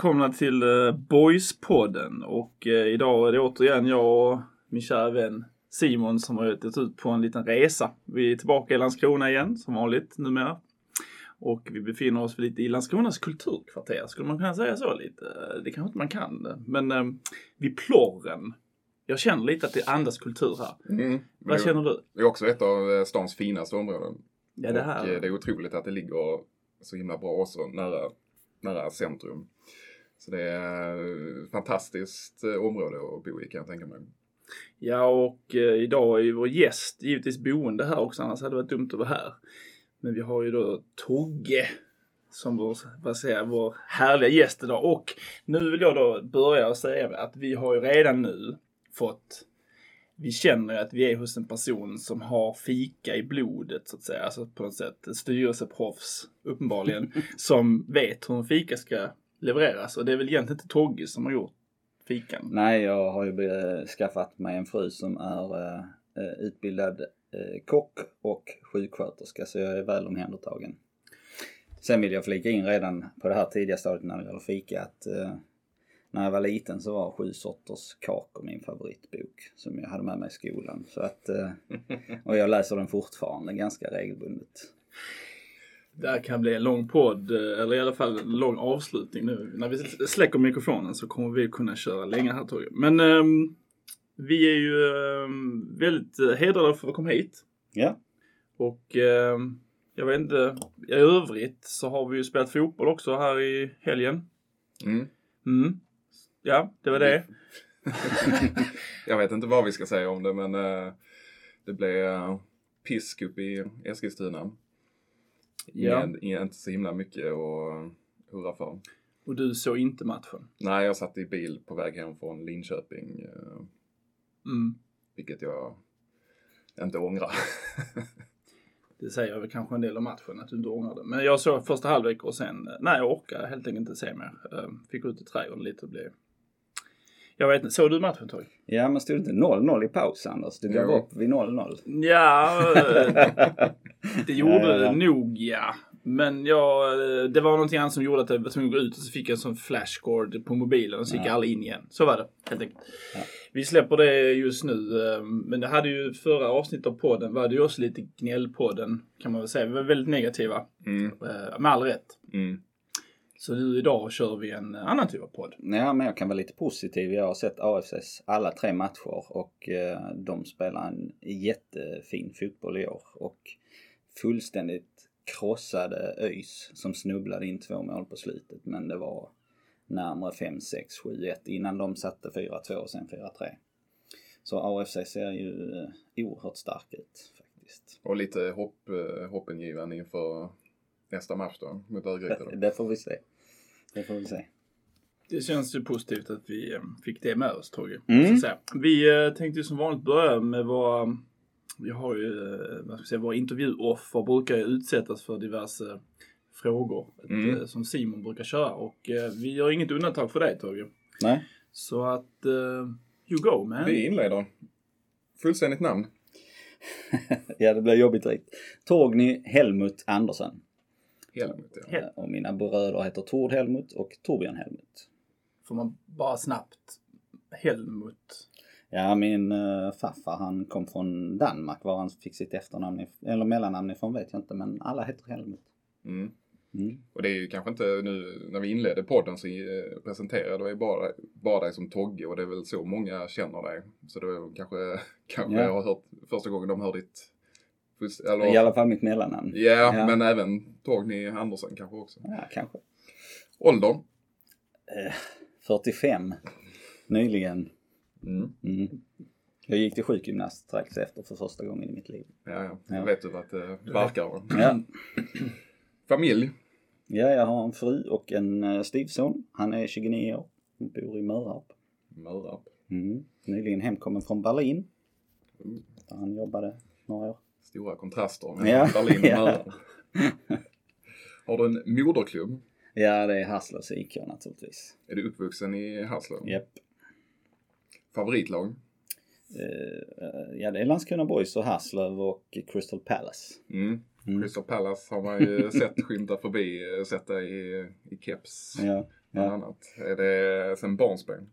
välkomna till uh, Boys-podden. Och uh, idag är det återigen jag och min kära vän Simon som har gett ut på en liten resa. Vi är tillbaka i Landskrona igen, som vanligt numera. Och vi befinner oss lite i Landskronas kulturkvarter, skulle man kunna säga så lite? Det kanske inte man kan, men uh, vid Plorren. Jag känner lite att det andas kultur här. Mm, Vad det, känner du? Det är också ett av stans finaste områden. Ja, det här. Och det är otroligt att det ligger så himla bra också nära nära centrum. Så det är ett fantastiskt eh, område att bo i kan jag tänka mig. Ja, och eh, idag är ju vår gäst givetvis boende här också, annars hade det varit dumt att vara här. Men vi har ju då Togge som vår, vad säger, vår härliga gäst idag. Och nu vill jag då börja och säga att vi har ju redan nu fått vi känner att vi är hos en person som har fika i blodet så att säga. Alltså på något sätt styrelseproffs uppenbarligen som vet hur en fika ska levereras. Och det är väl egentligen inte Togge som har gjort fikan. Nej, jag har ju skaffat mig en fru som är uh, utbildad uh, kock och sjuksköterska så jag är väl omhändertagen. Sen vill jag flika in redan på det här tidiga stadiet när det gäller fika att uh, när jag var liten så var Sju sorters kakor min favoritbok som jag hade med mig i skolan. Så att, och jag läser den fortfarande ganska regelbundet. Det här kan bli en lång podd, eh, eller i alla fall en lång avslutning nu. När vi släcker mikrofonen så kommer vi kunna köra länge här tror jag. Men um, vi är ju um, väldigt hedrade för att komma hit. Ja. Och um, jag vet inte, i övrigt så har vi ju spelat fotboll också här i helgen. Mm. Mm. Ja, det var det. jag vet inte vad vi ska säga om det men uh, det blev uh, pisk upp i Eskilstuna. Ja. Ingen, ingen, inte så himla mycket att hurra för. Och du såg inte matchen? Nej, jag satt i bil på väg hem från Linköping. Uh, mm. Vilket jag inte ångrar. det säger väl kanske en del om matchen att du inte ångrar det. Men jag såg första halvlek och sen, nej jag orkade helt enkelt inte se mer. Fick ut i trädgården lite och blev jag vet inte, såg du matchen Torg? Ja, men stod det inte 0-0 i paus Anders? Du gav upp vid 0-0. Ja, det gjorde det nog ja. Men ja, det var någonting annat som gjorde att jag var tvungen att gå ut och så fick jag en sån flashcord på mobilen och så gick ja. alla in igen. Så var det helt enkelt. Ja. Vi släpper det just nu. Eh, men det hade ju förra avsnittet av podden var det ju också lite gnällpodden kan man väl säga. Vi var väldigt negativa. Mm. Eh, med all rätt. Mm. Så nu idag kör vi en annan typ av podd. Ja, men jag kan vara lite positiv. Jag har sett AFCs alla tre matcher och eh, de spelar en jättefin fotboll i år. Och fullständigt krossade ÖIS som snubblade in två mål på slutet. Men det var närmare 5, 6, 7, 1 innan de satte 4-2 och sen 4-3. Så AFC ser ju eh, oerhört stark ut faktiskt. Och lite hopp, eh, hoppingivande inför nästa match då mot Örgryte då? Det får vi se. Det får vi se. Det känns ju positivt att vi eh, fick det med oss Togge. Mm. Vi eh, tänkte ju som vanligt börja med våra, vi har ju, eh, vad ska jag säga, våra intervjuoffer brukar ju utsättas för diverse frågor mm. som Simon brukar köra och vi gör inget undantag för dig Togge. Nej. Så att, uh, you go man. Vi inleder. Fullständigt namn. ja, det blir jobbigt direkt. Torgny Helmut Andersen. Helmut, ja. Och mina bröder heter Tord Helmut och Torbjörn Helmut. Får man bara snabbt Helmut? Ja, min uh, farfar han kom från Danmark. Var han fick sitt efternamn, eller mellannamn ifrån vet jag inte, men alla heter Helmut. Mm. Mm. Och det är ju kanske inte nu när vi inledde podden så eh, presenterade vi bara, bara dig som Togge och det är väl så många känner dig. Så det är kanske, kanske ja. jag har hört första gången de hör ditt eller, I alla fall mitt mellannamn. Yeah, ja, men även Torgny Andersen kanske också. Ja, kanske. Ålder? Eh, 45. Nyligen. Mm. Mm. Jag gick till sjukgymnast strax efter för första gången i mitt liv. Ja, ja. Jag vet du att det verkar. Ja. Familj? Ja, jag har en fru och en uh, styvson. Han är 29 år. Han bor i Mörarp. Mörarp? Mm. Nyligen hemkommen från Berlin. Mm. Där han jobbade några år stora kontraster med ja. Berlin och ja. Har du en moderklubb? Ja, det är Haslös IK naturligtvis. Är du uppvuxen i Haslöv? Japp. Favoritlag? Uh, ja, det är Landskrona Boys och Haslöv och Crystal Palace. Mm. Mm. Crystal Palace har man ju sett skymta förbi, eh, sett i, i keps. Ja. bland Ja. annat. Är det sen barnsben?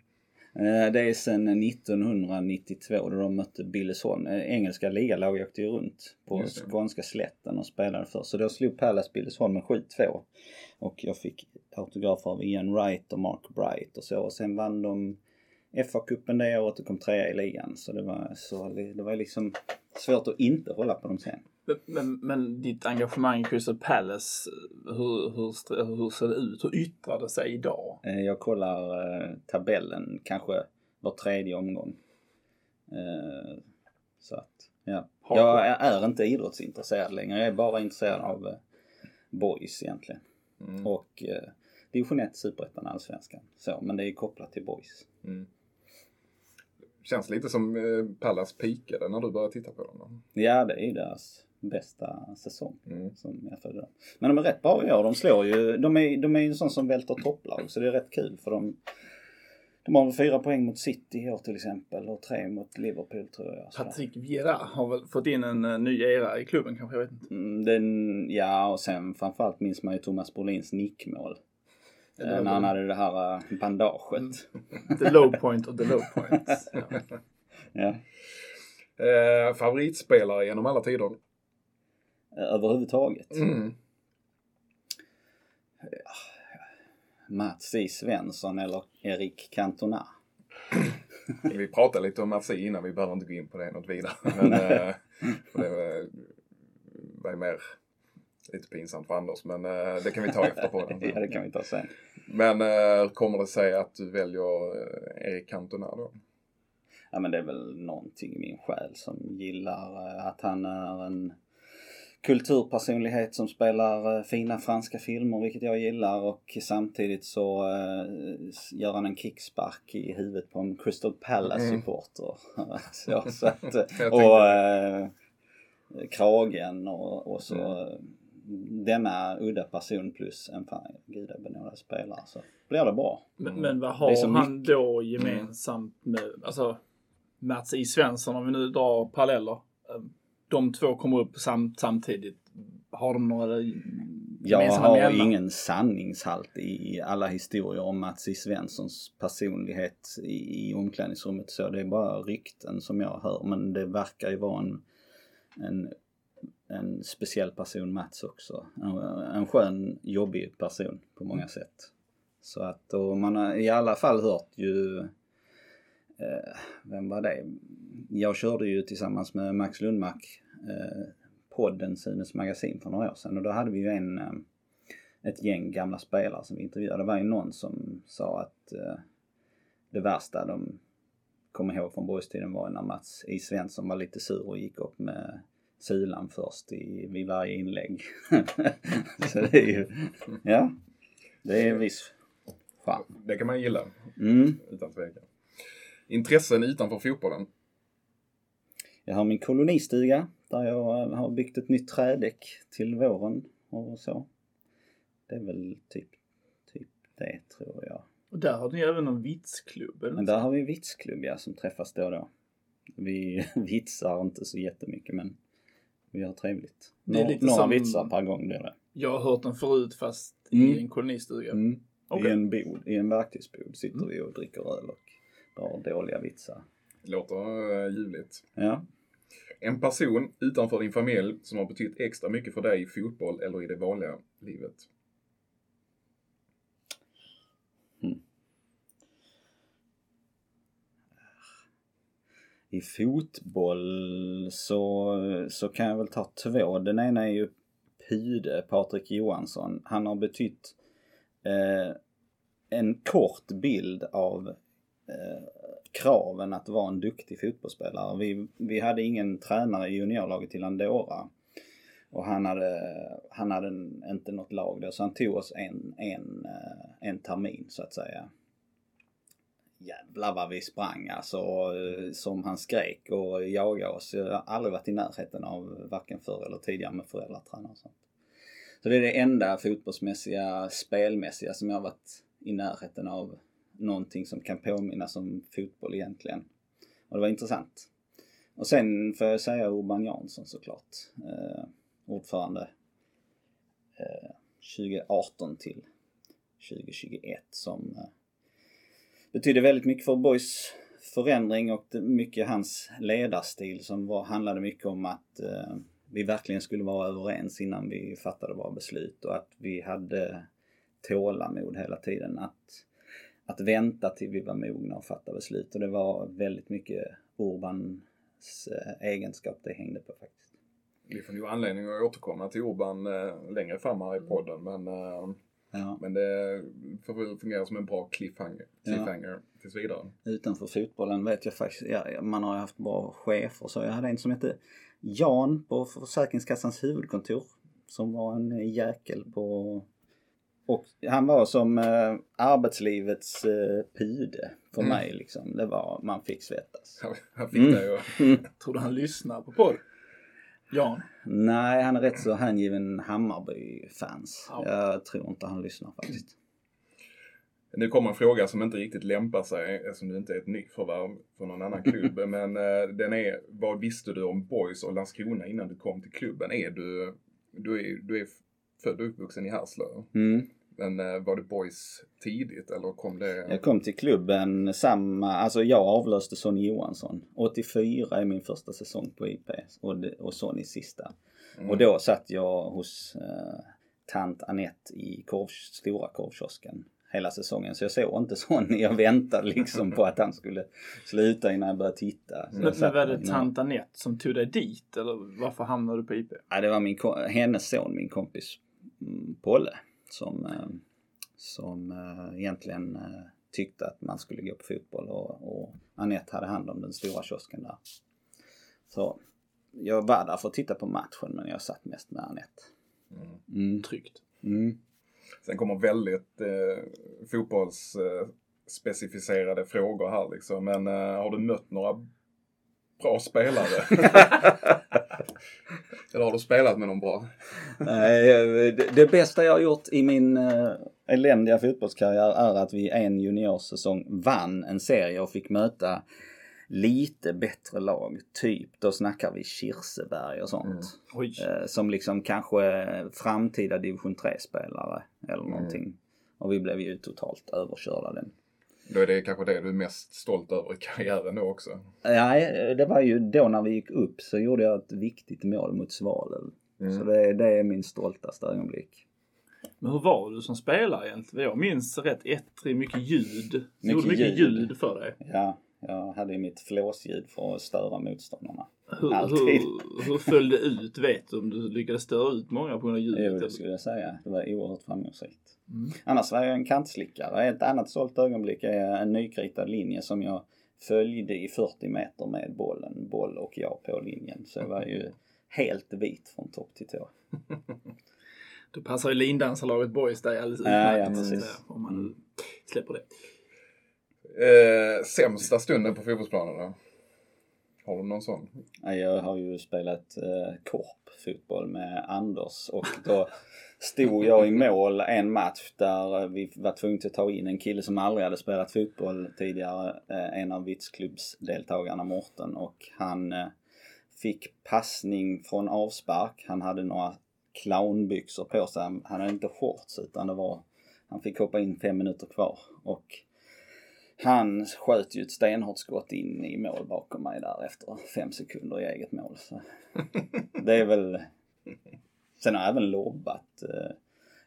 Eh, Det är sedan 1992 då de mötte Billesholm. Eh, Engelska ligalaget åkte ju runt på det. skånska slätten och spelade först. Så då slog Palace Billesholm med 7-2. Och jag fick autografer av Ian Wright och Mark Bright och så. Och sen vann de FA-cupen det året och kom trea i ligan. Så det var, så det var liksom svårt att inte hålla på dem sen. Men, men, ditt engagemang i Crystal Palace, hur, hur, hur ser det ut? Hur yttrar det sig idag? Eh, Jag kollar eh, tabellen kanske var tredje omgång. Eh, så att, ja. Jag är, inte idrottsintresserad längre. Jag är bara intresserad av boys egentligen. Mm. Och division 1, superettan, allsvenskan. Så, men det är kopplat till boys. Mm. Känns lite som Pallas pikade när du började titta på dem. Då. Ja, det är ju deras bästa säsong. Mm. Som jag följer dem. Men de är rätt bra i år. De slår ju, de är, de är ju en sån som välter topplag. Så det är rätt kul för dem. De har väl fyra poäng mot City i år till exempel och tre mot Liverpool tror jag. Så. Patrick Vieira har väl fått in en eh, ny era i klubben kanske, jag vet inte. Mm, Den, ja, och sen framförallt minns man ju Thomas Brolins nickmål. Eh, när han hade det här eh, bandaget. The low point of the low point. Ja. Ja. Eh, favoritspelare genom alla tider? Eh, Överhuvudtaget. Mm. Mats I. Svensson eller Erik Cantona. Vi pratade lite om Mats innan, vi behöver inte gå in på det något vidare. Men, eh, för det var, ju mer lite pinsamt för Anders, men eh, det kan vi ta efter podden. ja, det kan vi ta sen. Men hur kommer det sig att du väljer Erik Cantona då? Ja men det är väl någonting i min själ som gillar att han är en kulturpersonlighet som spelar eh, fina franska filmer, vilket jag gillar och samtidigt så eh, gör han en kickspark i huvudet på en Crystal Palace-supporter. så, så att, och eh, kragen och, och så eh, denna udda person plus en fan gudabenådad spelare så blir det bra. Men, men vad har han då gemensamt med, alltså Mats I. Svensson om vi nu drar paralleller. De två kommer upp sam, samtidigt. Har de några Jag har ingen sanningshalt i alla historier om Mats I. Svenssons personlighet i, i omklädningsrummet så. Det är bara rykten som jag hör men det verkar ju vara en, en, en speciell person Mats också. En, en skön, jobbig person på många sätt. Så att och man har i alla fall hört ju vem var det? Jag körde ju tillsammans med Max Lundmark eh, podden Sunes magasin för några år sedan och då hade vi ju en eh, ett gäng gamla spelare som vi intervjuade. Det var ju någon som sa att eh, det värsta de kom ihåg från boystiden var när Mats I. Svensson var lite sur och gick upp med sulan först i, vid varje inlägg. Så det är ju, ja, det är en viss charm. Det kan man gilla, Mm. utan tvekan. Intressen utanför fotbollen? Jag har min kolonistuga där jag eh, har byggt ett nytt trädäck till våren och så. Det är väl typ, typ det tror jag. Och där har ni även någon vitsklubb. eller Men där har vi vitsklubb ja, som träffas då och då. Vi vitsar inte så jättemycket men vi har trevligt. Det är Nå- lite Några som- vitsar per gång blir det. Jag har hört den förut fast Mm. i en kolonistuga. Mm. Okej. I en bod, i en verktygsbod sitter vi och dricker öl och drar dåliga vitsar. Låter uh, ljuvligt. Ja. En person utanför din familj som har betytt extra mycket för dig i fotboll eller i det vanliga livet? I fotboll så, så kan jag väl ta två. Den ena är ju Pude, Patrik Johansson. Han har betytt eh, en kort bild av eh, Eh, kraven att vara en duktig fotbollsspelare. Vi, vi hade ingen tränare i juniorlaget till Andorra. Och han hade, han hade en, inte något lag då, så han tog oss en, en, eh, en termin så att säga jävlar vad vi sprang alltså. Eh, som han skrek och jagade oss. Jag har aldrig varit i närheten av varken förr eller tidigare med föräldratränare och sånt. Så det är det enda fotbollsmässiga, spelmässiga som jag har varit i närheten av någonting som kan påminnas om fotboll egentligen. Och det var intressant. Och sen får jag säga Urban Jansson såklart. Eh, ordförande eh, 2018 till 2021 som eh, betydde väldigt mycket för Boys förändring och mycket hans ledarstil som var, handlade mycket om att eh, vi verkligen skulle vara överens innan vi fattade våra beslut och att vi hade tålamod hela tiden. Att, att vänta till vi var mogna och fatta beslut. Och det var väldigt mycket Urbans eh, egenskap det hängde på faktiskt. Vi får ju anledning att återkomma till Urban eh, längre fram här i podden men, eh, Ja. men det får väl fungera som en bra cliffhanger, cliffhanger tills vidare. Utanför fotbollen vet jag faktiskt, ja, man har ju haft bra chefer så jag hade en som hette Jan på Försäkringskassans huvudkontor. Som var en jäkel på... Och han var som eh, arbetslivets eh, pude för Mm. mig liksom. Det var, man fick svettas. Han- Han fick Mm. det ju. Tror du han lyssnar på podd? Jan? Nej, han är rätt så hängiven Hammarby-fans. Ja. Jag tror inte han lyssnar faktiskt. Nu kommer en fråga som inte riktigt lämpar sig eftersom det inte är ett nyförvärv från någon annan klubb. men eh, den är, vad visste du om Boys och Landskrona innan du kom till klubben? Är du, du är, du är född och uppvuxen i Härslöv. Mm. Men eh, var det Boys tidigt eller kom det? Jag kom till klubben samma, alltså jag avlöste Sonny Johansson. 84 är min första säsong på IP och, det- och Sonny sista. Mm. Och då satt jag hos eh, tant Annette i korv, stora korvkiosken hela säsongen. Så jag såg inte Sonny, jag väntade liksom på att han skulle sluta innan jag började titta. Så Men, men var det tant Anette som tog dig dit? Eller varför hamnade du på IP? Ja, det var min, hennes son, min kompis mm, Polle, som, eh, som eh, egentligen eh, tyckte att man skulle gå på fotboll och, och Anette hade hand om den stora kiosken där. Så jag var där för att titta på matchen men jag satt mest med Anette. Mm. Mm. Tryggt. Mm. Sen kommer väldigt eh, fotbollsspecificerade specificerade frågor här liksom. Men eh, har du mött några bra spelare? Eller har du spelat med någon bra? Nej, eh, det, det bästa jag har gjort i min uh, eländiga fotbollskarriär är att vi en juniorsäsong vann en serie och fick möta lite bättre lag. Typ, då snackar vi Kirseberg och sånt. Mm. Eh, som liksom kanske framtida division 3-spelare eller någonting. Och vi blev ju totalt överkörda den. Då är det kanske det du är mest stolt över i karriären då också. Nej, det var ju då när vi gick upp så gjorde jag ett viktigt mål mot Svalöv. Mm. Så det, det är min stoltaste ögonblick. Men hur var du som spelare egentligen? Jag minns rätt ettrig, mycket ljud. Du Mycket gjorde mycket ljud. ljud för dig. Ja, jag hade ju mitt flåsljud för att störa motståndarna. Hur, Alltid. hur, hur föll det ut? Vet du om du lyckades störa ut många på grund av ljudet? Jo, det skulle jag säga. Det var oerhört framgångsrikt. Mm. Annars var jag en kantslickare. Ett annat stolt ögonblick är en nykritad linje som jag följde i 40 meter med bollen, boll och jag på linjen. Så jag var ju helt vit från topp till tå. Då passar ju lindansarlaget Boys dig alldeles Ja, utmärkt. ja, precis. Om man nu släpper det. Eh, sämsta stunden på fotbollsplanen då? Har du någon sån? Jag har ju spelat eh, korpfotboll med Anders och då stod jag i mål en match där vi var tvungna att ta in en kille som aldrig hade spelat fotboll tidigare. Eh, en av Vitsklubbsdeltagarna, Morten. Och han eh, fick passning från avspark. Han hade några clownbyxor på sig. Han hade inte shorts utan det var, han fick hoppa in fem minuter kvar. Och han sköt ju ett stenhårt skott in i mål bakom mig där efter fem sekunder i eget mål. Så det är väl... Sen har jag även lobbat eh,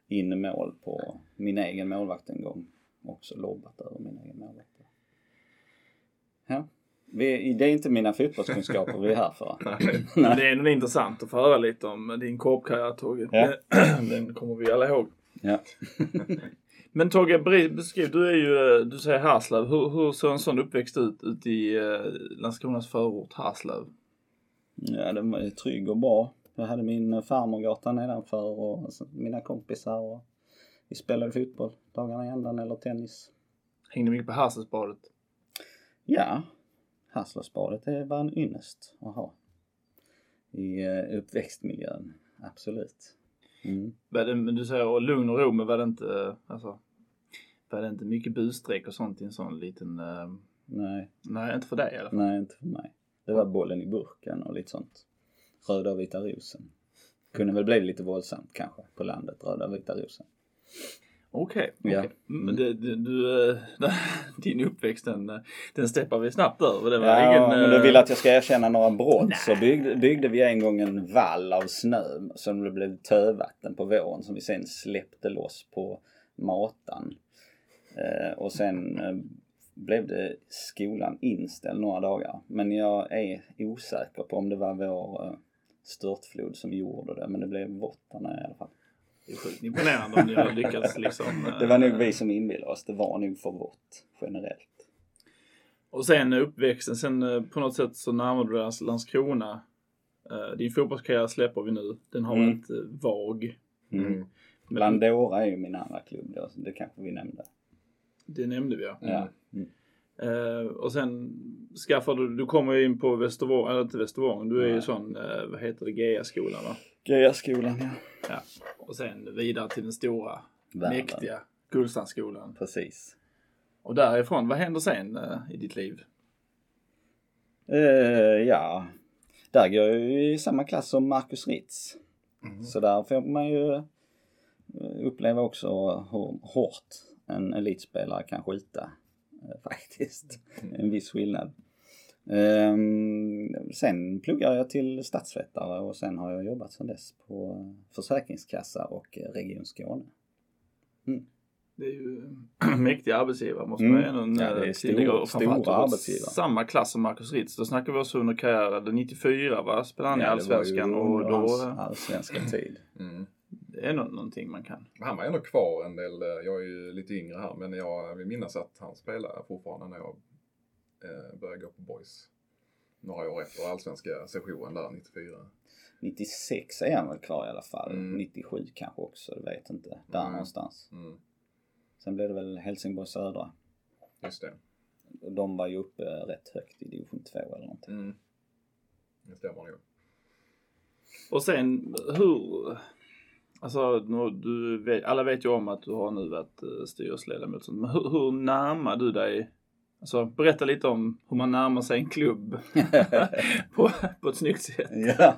in mål på min egen målvakt en gång. Också lobbat över min egen målvakt. Ja. Vi, det är inte mina fotbollskunskaper vi är här för. Men det är ändå intressant att få höra lite om din korpkarriär Togge. Ja. Den kommer vi alla ihåg. Ja. Men ber- beskriv, du är ju, eh, du säger Härslöv. Hur, hur ser en sån uppväxt ut ute i eh, Landskronas förort Härslöv? Ja, den var ju trygg och bra. Jag hade min farmorgata nedanför och så mina kompisar och vi spelade fotboll dagarna i ändan eller tennis. Hängde mycket på Härslövsbadet. Ja, Hasslövsbadet det var en ynnest att ha i eh, uppväxtmiljön. Absolut. Mm. Men du säger och lugn och ro, men var det inte, eh, alltså, var det inte mycket busstreck och sånt i en sån liten, eh, Nej, nej inte för dig i alla fall. nej inte för mig. Det var bollen i burken och lite sånt. Röda och vita rosen. Kunde väl bli lite våldsamt kanske på landet, röda och vita rosen. Okej, Ja. okej. men det, det, du, eh, din uppväxt den, eh, den steppar vi snabbt över. Det var Ja, ingen... men du eh, vill att jag ska erkänna några brott Nej. så byggde, byggde vi en gång en vall av snö som det blev tövatten på våren som vi sen släppte loss på matan. Eh, och sen eh, blev det skolan inställd några dagar. Men jag är osäker på om det var vår eh, störtflod som gjorde det. Men det blev vått där nere i alla fall. Det är sjukt imponerande om ni har lyckats liksom. eh, Det var nog vi som inbillade oss. Det var nog för vått generellt. Och sen uppväxten, sen eh, på något sätt så närmade du dig Landskrona. Eh, Din fotbollskarriär släpper vi nu. Den har Mm. varit eh, vag. Mm. Mm. Men Blandora är ju min andra klubb då. så Det kanske vi nämnde. det nämnde vi ja. Ja. Mm. Eh, och sen skaffade du, du kommer ju in på Västervång, eller inte Västervång, du är ju sån, eh, vad heter det, GA-skolan va? Grejaskolan ja. Ja. Och sen vidare till den stora, Världen. mäktiga Gullstandsskolan. Precis. Och därifrån, vad händer sen eh, i ditt liv? Eh, ja, där går jag ju i samma klass som Marcus Ritz. Mm. Så där får man ju eh, uppleva också hur hårt en elitspelare kan skjuta. eh, Faktiskt. En viss skillnad. Ehm, sen pluggar jag till statsvetare och sen har jag jobbat sedan dess på Försäkringskassa och Region Skåne. Det är ju mäktiga arbetsgivare måste Mm. man ju ändå Ja, det är tillägga. Och stora arbetsgivare. Samma klass som Marcus Ritz. Då snackar vi också under karriären. 94 va? Spelade han i Ja, Allsvenskan och då... hans eh, allsvenska tid. Mm. Det är nog någonting man kan. Han var ändå kvar en del, eh, jag är ju lite yngre här, men jag vill minnas att han spelade fortfarande när jag eh, började gå på Boys. Några år efter allsvenska sessionen där, 94. 96 är han väl kvar i alla fall. Mm. 97 kanske också, det vet inte. Där Mm. någonstans. Mm. Sen blev det väl Helsingborg Södra. Just det. Och De var ju uppe rätt högt i division 2 eller någonting. Mm. Det stämmer nog. Och sen hur... Alltså, du vet, alla vet ju om att du har nu varit eh, styrelseledamot. Men hur, hur närmar du dig? Alltså, berätta lite om hur man närmar sig en klubb på, på ett snyggt sätt. ja.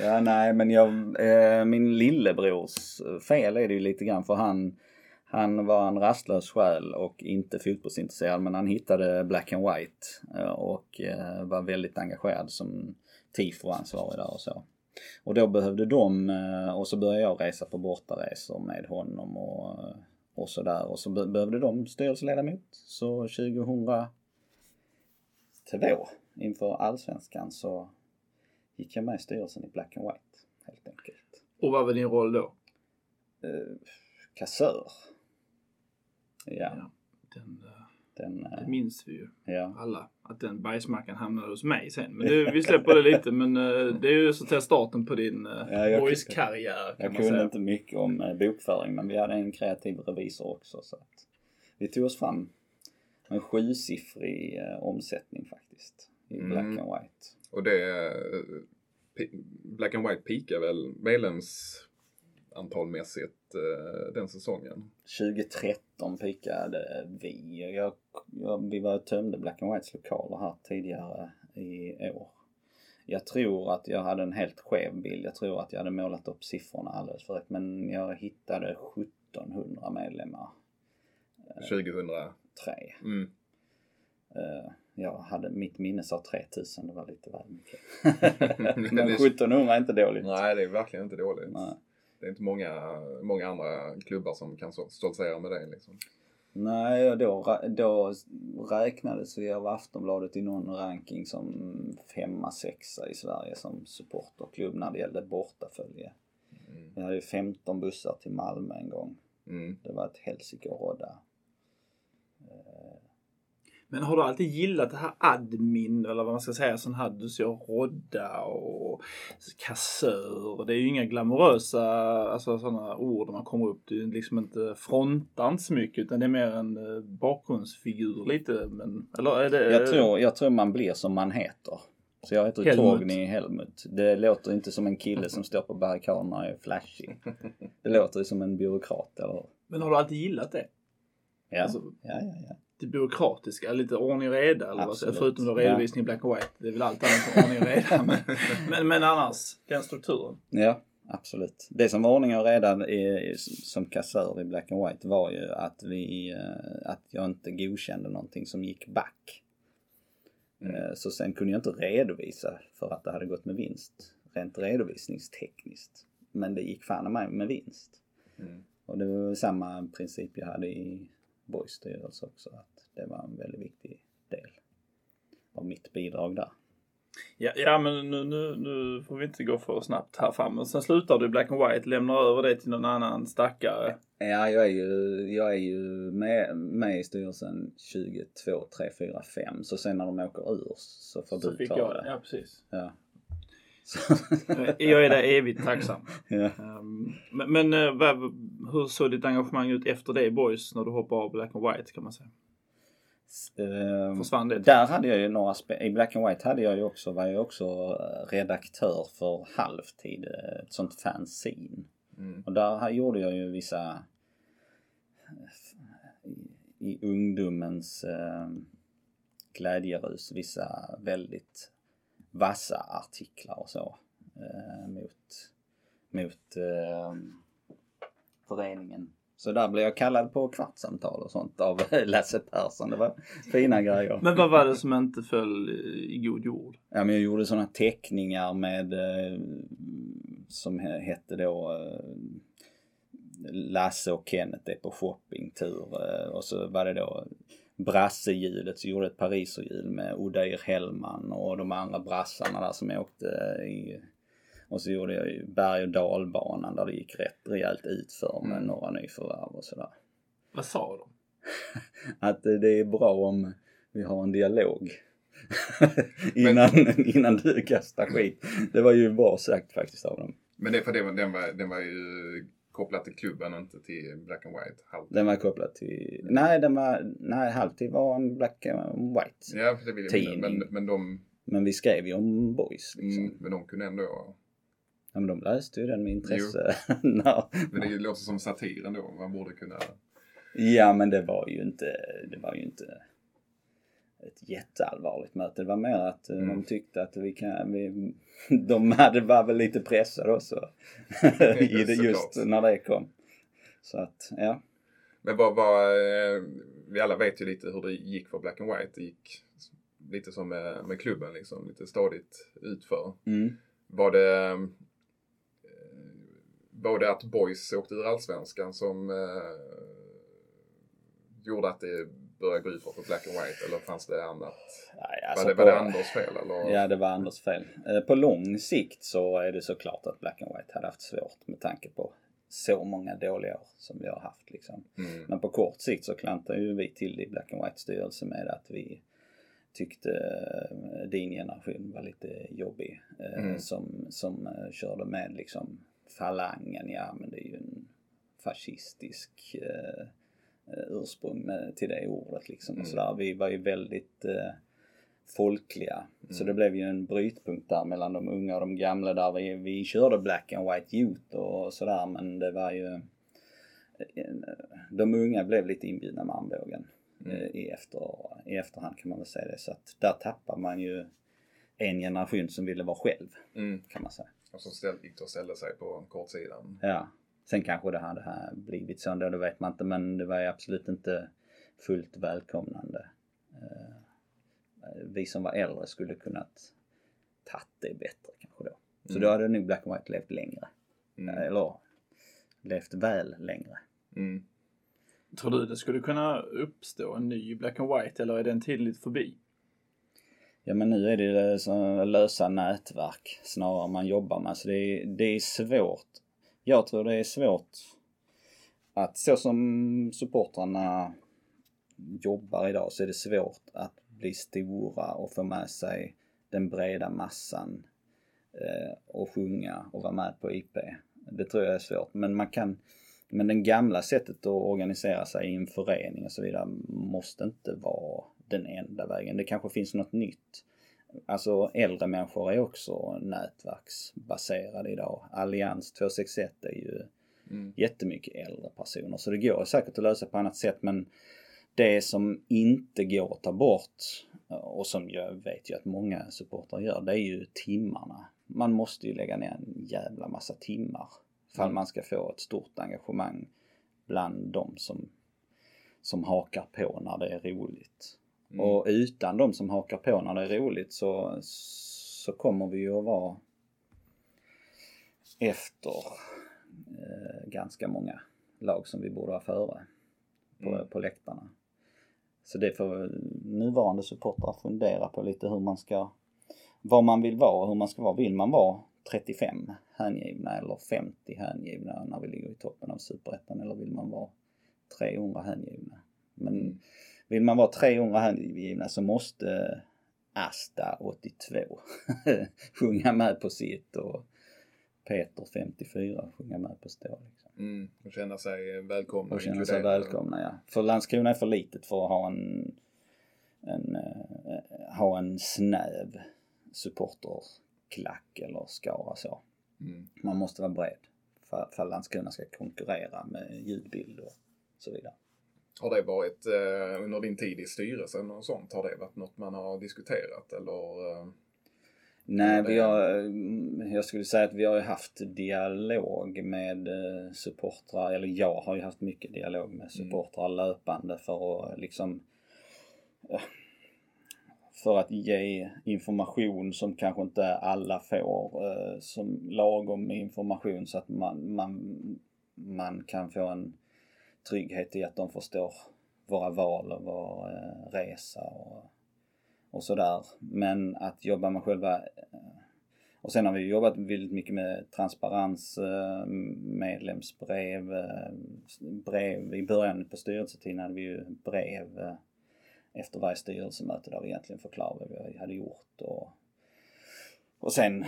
ja, nej men jag, eh, min lillebrors fel är det ju lite grann för han, han var en rastlös själ och inte fotbollsintresserad men han hittade Black and White eh, och eh, var väldigt engagerad som tifo-ansvarig där och så. Och då behövde de, eh, och så började jag resa på bortaresor med honom och, eh, och sådär. Och så be- behövde de styrelseledamot. Så 2002 inför allsvenskan så gick jag med i styrelsen i Black and White helt enkelt. Och vad var din roll då? Eh, kassör. Ja, Ja. Den, eh, den, eh, det minns vi ju ja. alla. Att den bajsmackan hamnade hos mig sen. Men det, vi släpper det lite. Men eh, det är ju så att säga starten på din uh, Ja, jag- boys-karriär. Jag man kunde säga. inte mycket om eh, bokföring men vi hade en kreativ revisor också så att vi tog oss fram en sjusiffrig eh, omsättning faktiskt i Mm. Black and White. Och det, eh, Black and White peakar väl medlemsantalmässigt eh, den säsongen. 2013 pikade vi. Jag, jag, vi var tömde Black and Whites lokaler här tidigare i år. Jag tror att jag hade en helt skev bild. Jag tror att jag hade målat upp siffrorna alldeles för rätt. Men jag hittade 1700 medlemmar. 2003. Mm. Eh, Jag hade, mitt minne sa 3000, det var lite väl mycket. Men Men det- 1700 är inte dåligt. Nej, det är verkligen inte dåligt. Nej. Det är inte många, många andra klubbar som kan stoltsera med det liksom. Nej, då, då räknades vi av Aftonbladet i någon ranking som femma, sexa i Sverige som supporterklubb när det gällde bortafölje. Mm. Vi hade ju 15 bussar till Malmö en gång. Mm. Det var ett helsike att rodda. Men har du alltid gillat det här admin eller vad man ska säga? Sån här du ser rodda och kassör. Det är ju inga glamorösa alltså, sådana ord när man kommer upp. Det är liksom inte frontar inte så mycket utan det är mer en eh, bakgrundsfigur lite. Men, eller är det... Jag tror, jag tror man blir som man heter. Så jag heter Helmut. Torgny Helmut. Det låter inte som en kille som står på barrikaderna och är flashig. Det låter som en byråkrat eller Men har du alltid gillat det? Ja, Alltså- ja, ja. ja. Det byråkratiska, lite ordning och reda eller vad? Absolut. Förutom då redovisning i black and white. Det är väl allt annat än ordning och reda. Men, men, men annars, den strukturen. Ja, absolut. Det som var ordning och reda i, som kassör i Black and White var ju att vi, eh, att jag inte godkände någonting som gick back. Mm. Eh, Så sen kunde jag inte redovisa för att det hade gått med vinst. Rent redovisningstekniskt. Men det gick fan mig med vinst. Mm. Och det var samma princip jag hade i Borgs styrelse också. Att det var en väldigt viktig del av mitt bidrag där. Ja, ja men nu, nu, nu får vi inte gå för snabbt här fram. Men sen slutar du i Black and White, lämnar över det till någon annan stackare. Ja, jag är ju, jag är ju med, med i styrelsen 22, 3, 4, 5. Så sen när de åker ur så får Så du fick ta jag det. det. Ja, precis. Ja. Så, Jag är dig evigt tacksam. ja. Um, men men eh, hur såg ditt engagemang ut efter det boys när du hoppade av Black and White kan man säga? Ehm, Försvann det? Där hade jag ju några I Black and White hade jag ju också, var jag också eh, redaktör för Halvtid, eh, ett sånt fanzine. Mm. Och där gjorde jag ju vissa eh, i, i ungdomens eh, glädjerus, vissa väldigt vassa artiklar och så eh, mot, mot eh, föreningen. Så där blev jag kallad på kvartssamtal och sånt av Lasse Persson. Det var fina grejer. Men vad var det som inte föll i god jord? Ja, men jag gjorde sådana teckningar med eh, som he- hette då eh, Lasse och Kenneth är på shoppingtur eh, och så var det då brassehjulet så gjorde ett pariserhjul med Odeir Hellman och de andra brassarna där som åkte i och så gjorde jag ju berg och dalbanan där det gick rätt rejält utför med Mm. några nyförvärv och sådär. Vad sa de? Att eh, det är bra om vi har en dialog. innan, innan du kastar skit. Det var ju bra sagt faktiskt av dem. Men det, för det, var- den, var, den var ju kopplad till klubben och inte till Black and White. Halv. Den var kopplad till... Nej, den var... Nej, halvtid var en black and white. Ja, det vill jag minnas. Men, Tidning. men, de, Men vi skrev ju om boys liksom. mm, men de kunde ändå... Ja, men de läste ju den med intresse. Men det låter som satir ändå. Man borde kunna... ja, men det var ju inte... Det var ju inte ett jätteallvarligt möte. Det var mer att eh, de Mm. tyckte att vi kan... Vi, de hade, var väl lite pressade också. I det just när det kom. Så att, ja. Men vad var... eh, Vi alla vet ju lite hur det gick för Black and White. Det gick lite som med, med klubben liksom. Lite stadigt utför. Mm. Var det... det att Boys åkte ur Allsvenskan som eh, gjorde att det började gå ut för Black and White? Eller fanns det annat? Nej, alltså var, det, på- var det Anders fel eller? Ja, det var Anders fel. Eh, På lång sikt så är det såklart att Black and White hade haft svårt med tanke på så många dåliga år som vi har haft liksom. Mm. Men på kort sikt så klantade ju vi till det i Black and White styrelse med att vi tyckte eh, din generation var lite jobbig. eh, Mm. Som, som körde med liksom falangen, ja men det är ju en fascistisk eh, eh, ursprung med, till det ordet liksom. Mm. Och sådär. Vi var ju väldigt eh, folkliga. Så Mm. det blev ju en brytpunkt där mellan de unga och de gamla där vi, vi körde black and white youth och sådär men det var ju de unga blev lite inbjudna med armbågen Mm. eh, i, efter, i efterhand kan man väl säga det. Så att där tappar man ju en generation som ville vara själv Mm. kan man säga. Och så ställ, gick det och ställde sig på kortsidan. Ja. Sen kanske det hade här blivit så ändå, det vet man inte men det var ju absolut inte fullt välkomnande. Eh, Vi som var äldre skulle kunnat tagit det bättre kanske då. Så Mm. då hade nog Black and White levt längre. Mm. Eller levt väl längre. Mm. Tror du det skulle kunna uppstå en ny Black and White eller är den tiden lite förbi? Ja men nu är det ju så lösa nätverk snarare man jobbar med. Så det är, det är svårt. Jag tror det är svårt att så som supportrarna jobbar idag så är det svårt att bli stora och få med sig den breda massan eh, och sjunga och vara med på IP. Det tror jag är svårt. Men man kan men det gamla sättet att organisera sig i en förening och så vidare måste inte vara den enda vägen. Det kanske finns något nytt. Alltså äldre människor är också nätverksbaserade idag. Allians 261 är ju Mm. jättemycket äldre personer. Så det går säkert att lösa på annat sätt men det som inte går att ta bort och som jag vet ju att många supportrar gör, det är ju timmarna. Man måste ju lägga ner en jävla massa timmar ifall Mm. man ska få ett stort engagemang bland de som, som hakar på när det är roligt. Mm. Och utan de som hakar på när det är roligt så, så kommer vi ju att vara efter eh, ganska många lag som vi borde vara före på, Mm. på läktarna. Så det får nuvarande supportrar fundera på lite hur man ska, vad man vill vara och hur man ska vara. Vill man vara 35 hängivna eller 50 hängivna när vi ligger i toppen av superettan eller vill man vara 300 hängivna? Men Mm. Vill man vara 300 hängivna så måste Asta 82 sjunga med på sitt och Peter 54 sjunga med på stå. Liksom. Mm. Och känna sig välkomna Och känna sig välkomna ja. För Landskrona är för litet för att ha en, en, eh, ha en snäv supporterklack eller skara så. Mm. Man måste vara för, för att Landskrona ska konkurrera med ljudbild och så vidare. Har det varit eh, under din tid i styrelsen och sånt? Har det varit något man har diskuterat eller? Eh, Nej, vi har, jag skulle säga att vi har ju haft dialog med eh, supportrar, eller jag har ju haft mycket dialog med supportrar löpande för att liksom eh, för att ge information som kanske inte alla får eh, som lagom information så att man, man, man kan få en trygghet i att de förstår våra val och vår eh, resa och, och sådär. Men att jobba med själva eh, och sen har vi jobbat väldigt mycket med transparens, eh, medlemsbrev, brev. I början på styrelsetiden hade vi ju brev efter varje styrelsemöte där vi egentligen förklarade vad vi hade gjort. Och, och sen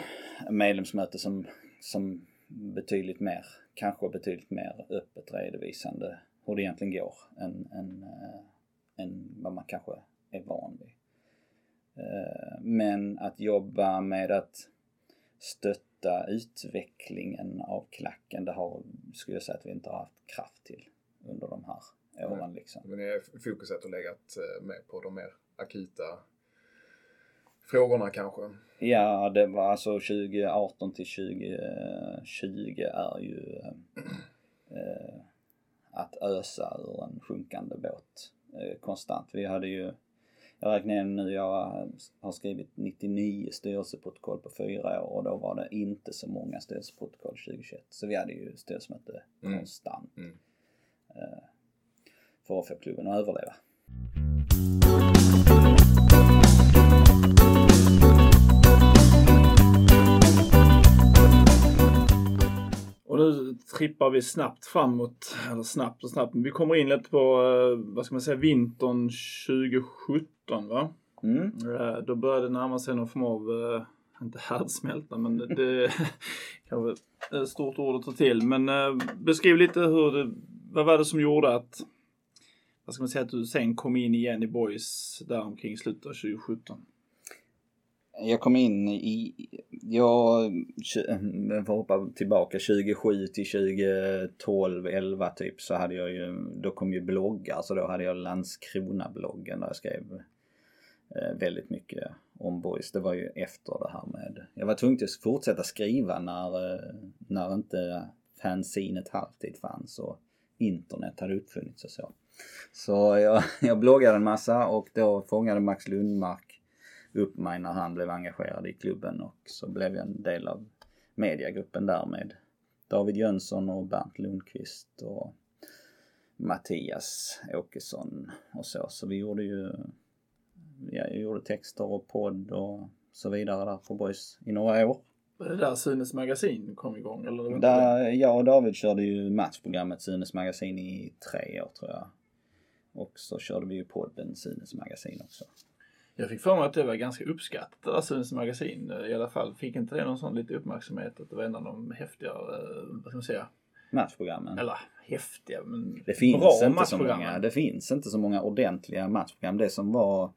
medlemsmöte som, som betydligt mer, kanske betydligt mer öppet redovisande hur det egentligen går än, än, eh, än vad man kanske är van vid. Eh, Men att jobba med att stötta utvecklingen av klacken, det har, skulle jag säga att vi inte har haft kraft till under de här åren liksom. men är fokuset har legat eh, med på de mer akuta frågorna kanske? Ja, det var alltså 2018 till 2020 är ju eh, att ösa ur en sjunkande båt eh, konstant. Vi hade ju, jag räknar igen nu, jag har skrivit 99 styrelseprotokoll på fyra år och då var det inte så många styrelseprotokoll 2021. Så vi hade ju styrelsemöte Mm. konstant Mm. eh, för att få klubben att överleva. Och nu trippar vi snabbt framåt, eller snabbt och snabbt, men vi kommer in lite på, eh, vad ska man säga, vintern 2017 va? Mm. Eh, Då började det närma sig någon form av, eh, inte härdsmälta, men det, det kanske är ett stort ord att ta till. Men beskriv lite hur det, vad var det som gjorde att, vad ska man säga, att du sen kom in igen i Boys där omkring slutet av 2017? Jag kom in i, jag, jag får hoppa tillbaka 2007 till 2012, 11 typ så hade jag ju, då kom ju bloggar så då hade jag Landskrona-bloggen där jag skrev eh, väldigt mycket om boys. Det var ju efter det här med, jag var tvungen att fortsätta skriva när, eh, när inte fanzinet halvtid fanns och internet hade uppfunnits och så. Så jag, jag bloggade en massa och då fångade Max Lundmark upp mig när han blev engagerad i klubben och så blev jag en del av mediagruppen där med David Jönsson och Bernt Lundqvist och Mattias Åkesson och så. Så vi gjorde ju, ja, jag gjorde texter och podd och så vidare där för Boys i några år. Var det där Sunes magasin kom igång? Eller Där, jag och David körde ju matchprogrammet Sunes magasin i tre år tror jag. Och så körde vi ju podden Sunes magasin också. Jag fick för mig att det var ganska uppskattat, Sunes magasin i alla fall. Fick inte det någon sån lite uppmärksamhet att det var en av de häftigare, eh, vad ska man säga, Matchprogrammen. eller häftiga men Det finns, bra inte så många, det finns inte så många ordentliga matchprogram. Det som var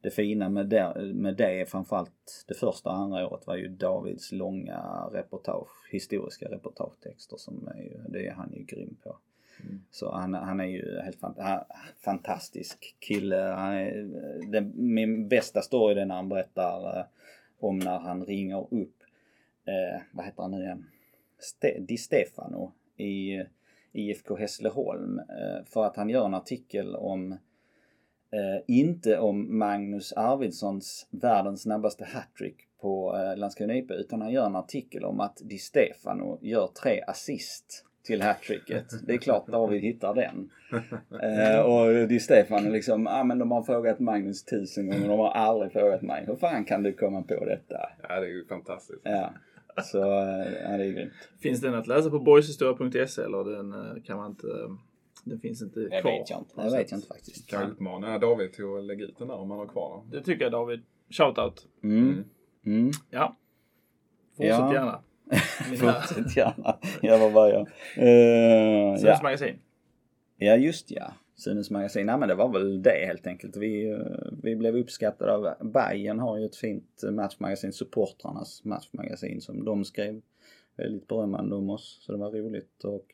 det fina med det, med det framförallt det första och andra året var ju Davids långa reportage, historiska reportagetexter som är ju, det är han ju grym på. Så han, han är ju helt fant fantastisk kille. Han är, den, min bästa story är när han berättar eh, om när han ringer upp, eh, vad heter han nu igen? Ste, Di Stefano i eh, IFK Hässleholm. Eh, för att han gör en artikel om eh, inte om Magnus Arvidssons världens snabbaste hattrick på eh, Landskrona IP utan han gör en artikel om att Di Stefano gör tre assist till hattricket. Det är klart David hittar den. Eh, och Di Stefano liksom, ja ah, men de har frågat Magnus tusen gånger, de har aldrig frågat mig. Hur fan kan du komma på detta? Ja, det är ju fantastiskt. Ja. Så, eh, ja det är grymt. Finns den att läsa på boyshistoria.se eller den eh, kan man inte den finns inte Det kvar. vet jag inte. Det vet jag inte faktiskt. Kan jag utmana David till att lägga ut den där om man har kvar den? Det tycker jag David. Shoutout. Mm. Mm. Ja. Fortsätt Ja. gärna. Fortsätt gärna. Jag var bara jag. Uh, Svensk ja. magasin. ja, just ja. Sunes magasin. Nej men det var väl det helt enkelt. Vi, eh, vi blev uppskattade av Bayern har ju ett fint matchmagasin, supportrarnas matchmagasin som de skrev väldigt berömmande om oss. Så det var roligt och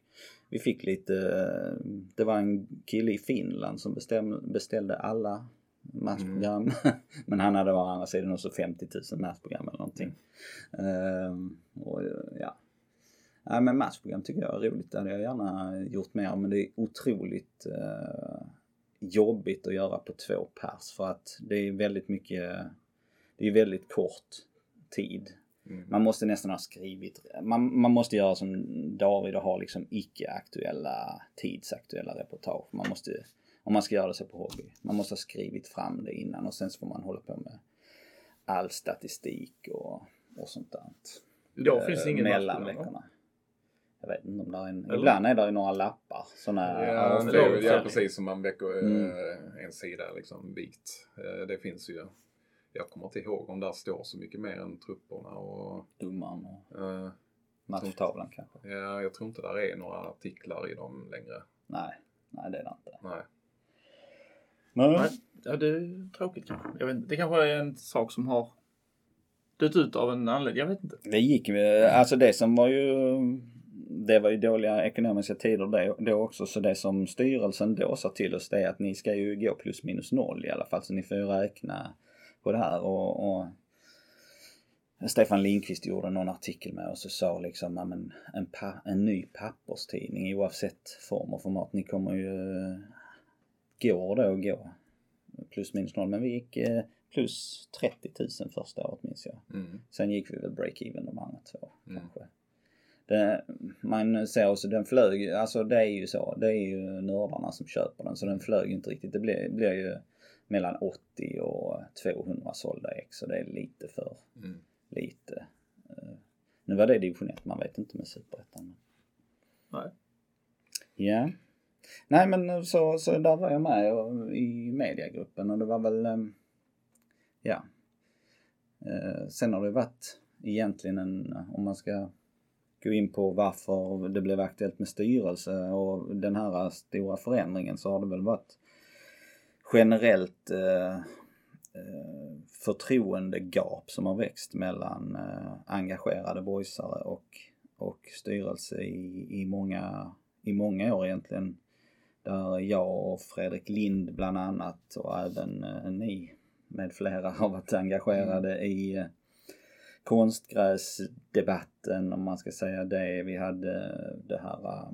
vi fick lite, eh, det var en kille i Finland som bestäm, beställde alla matchprogram. Men han hade å andra sidan också 50 000 matchprogram eller någonting. Ehm, och ja. Ja men matchprogram tycker jag är roligt. Det hade jag gärna gjort mer men det är otroligt eh, jobbigt att göra på två pers för att det är väldigt mycket, det är väldigt kort tid. Man måste nästan ha skrivit, man, man måste göra som David och ha liksom icke-aktuella, tidsaktuella reportage. Man måste, om man ska göra det så på hobby, man måste ha skrivit fram det innan och sen så får man hålla på med all statistik och, och sånt där. Då finns det ingen mellan veckorna. Jag vet inte om det är en, ibland är det ju några lappar. Såna Ja, A4 det ja precis som man väcker Mm. eh, en sida liksom vikt. Eh, Det finns ju. Jag kommer inte ihåg om där står så mycket mer än trupperna och domaren och eh, matchtavlan kanske. ja, jag tror inte där är några artiklar i dem längre. Nej, nej det är det inte. Nej. Men, Nej, ja, det är tråkigt kanske. Jag vet inte. Det kanske är en sak som har dött ut av en anledning. Jag vet inte. Det gick ju, alltså det som var ju, det var ju dåliga ekonomiska tider det, då också. Så det som styrelsen då sa till oss det är att ni ska ju gå plus minus noll i alla fall. Så ni får ju räkna på det här. Och, och Stefan Lindqvist gjorde någon artikel med oss och sa liksom, men en, pa, en ny papperstidning oavsett form och format. Ni kommer ju, går då gå plus minus noll. Men vi gick eh, plus 30 000 första året minns jag. Mm. Sen gick vi väl break-even de andra två Mm. kanske. Det, man ser också, den flög, alltså det är ju så, det är ju nördarna som köper den så den flög inte riktigt. Det blir, blir ju mellan 80 och 200 sålda ex så det är lite för Mm. lite. Eh, Nu var det division 1, man vet inte med superettan. Nej. Ja. Nej men så, så där var jag med och, i mediagruppen och det var väl, ehm, ja. Eh, sen har det varit egentligen en, om man ska gå in på varför det blev aktuellt med styrelse och den här stora förändringen så har det väl varit generellt eh, eh förtroendegap som har växt mellan eh, engagerade boysare och, och styrelse i, i, många, i många år egentligen. Där jag och Fredrik Lind bland annat och även eh, ni med flera har varit engagerade i eh, konstgräsdebatten om man ska säga det. Vi hade det här eh,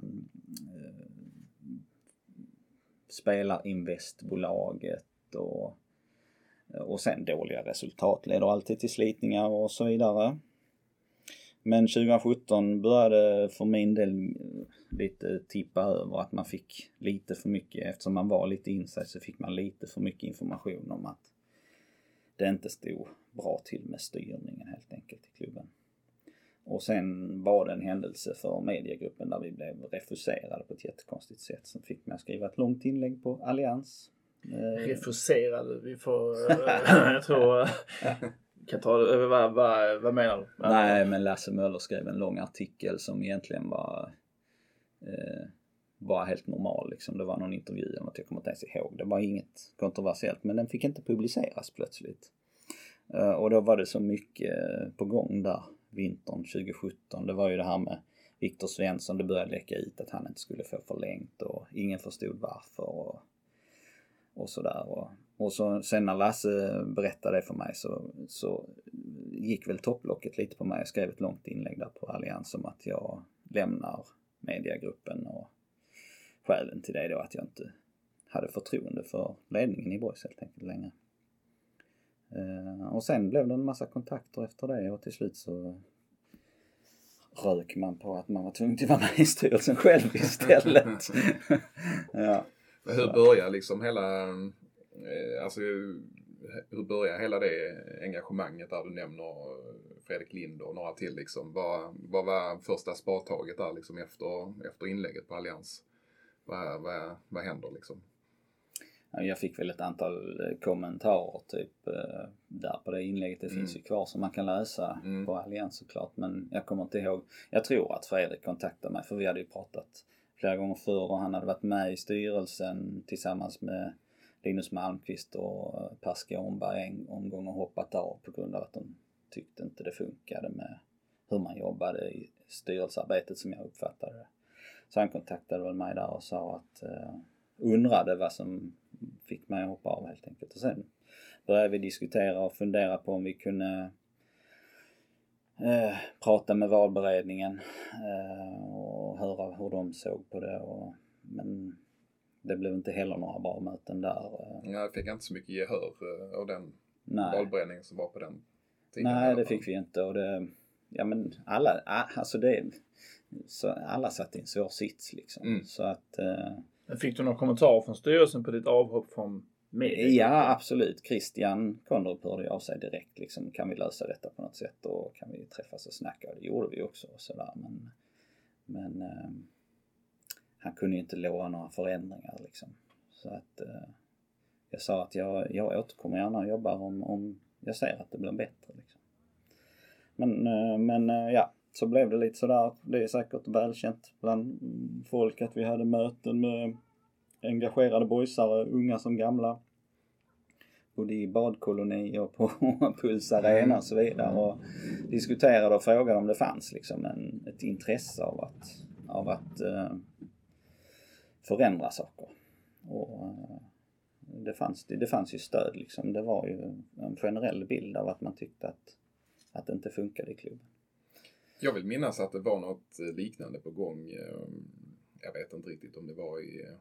spelarinvestbolaget och, och sen dåliga resultat leder alltid till slitningar och så vidare. Men 2017 började för min del lite tippa över att man fick lite för mycket, eftersom man var lite insatt så fick man lite för mycket information om att det inte stod bra till med styrningen helt enkelt i klubben. Och sen var det en händelse för mediegruppen där vi blev refuserade på ett jättekonstigt sätt som fick mig att skriva ett långt inlägg på Allians. Eh, Refuserade. Vi får... eh, jag tror... kan ta det. Eh, vad, vad, vad menar du? Nej, men Lasse Möller skrev en lång artikel som egentligen var eh, bara helt normal liksom. Det var någon intervju eller något, jag kommer inte ens ihåg. Det var inget kontroversiellt, men den fick inte publiceras plötsligt. Eh, och då var det så mycket eh, på gång där vintern 2017. Det var ju det här med, Viktor Svensson, det började läcka ut att han inte skulle få förlängt och ingen förstod varför och, och sådär. Och, och så, sen när Lasse berättade det för mig så, så gick väl topplocket lite på mig. Jag skrev ett långt inlägg där på Allians om att jag lämnar mediagruppen och skälen till det då att jag inte hade förtroende för ledningen i Boys helt enkelt längre. Eh, och sen blev det en massa kontakter efter det och till slut så rök man på att man var tvungen att vara med i styrelsen själv istället. ja. Men hur börjar liksom hela, alltså hur börjar hela det engagemanget där du nämner Fredrik Lind och några till liksom? Vad, vad var första spadtaget där liksom efter, efter inlägget på Allians? Vad, vad, vad händer liksom? Jag fick väl ett antal eh, kommentarer typ eh, där på det inlägget. Det mm. finns ju kvar som man kan läsa mm. på Allians såklart. Men jag kommer inte ihåg. Jag tror att Fredrik kontaktade mig för vi hade ju pratat flera gånger förr och han hade varit med i styrelsen tillsammans med Linus Malmqvist och eh, Per Skånberg en omgång och hoppat av på grund av att de tyckte inte det funkade med hur man jobbade i styrelsearbetet som jag uppfattade det. Så han kontaktade väl mig där och sa att uh, undrade vad som fick mig att hoppa av helt enkelt. Och sen började vi diskutera och fundera på om vi kunde eh, prata med valberedningen eh, och höra hur de såg på det. Och, men det blev inte heller några bra möten där. Eh. Ja, jag fick inte så mycket gehör eh, av den Nej. valberedningen som var på den tiden. Nej, det fick vi inte och det, ja men alla, alltså det, så alla satt i en svår sits liksom. Mm. Så att eh, Fick du några kommentarer från styrelsen på ditt avhopp från media? Ja, absolut. Christian Kondrup hörde av sig direkt liksom. Kan vi lösa detta på något sätt och kan vi träffas och snacka? Och det gjorde vi också och sådär. Men, men eh, han kunde ju inte lova några förändringar liksom. Så att eh, jag sa att jag, jag återkommer gärna och jobbar om, om jag ser att det blir bättre. Liksom. Men, eh, men eh, ja, så blev det lite sådär. Det är säkert välkänt bland folk att vi hade möten med engagerade boysare, unga som gamla. Både i badkoloni och på Puls Arena och så vidare. Och diskuterade och frågade om det fanns liksom en, ett intresse av att, av att uh, förändra saker. Och eh, det, fanns, det, det fanns ju stöd liksom. Det var ju en generell bild av att man tyckte att, att det inte funkade i klubben. Jag vill minnas att det var något liknande på gång. Eh, jag vet inte riktigt om det var i eh,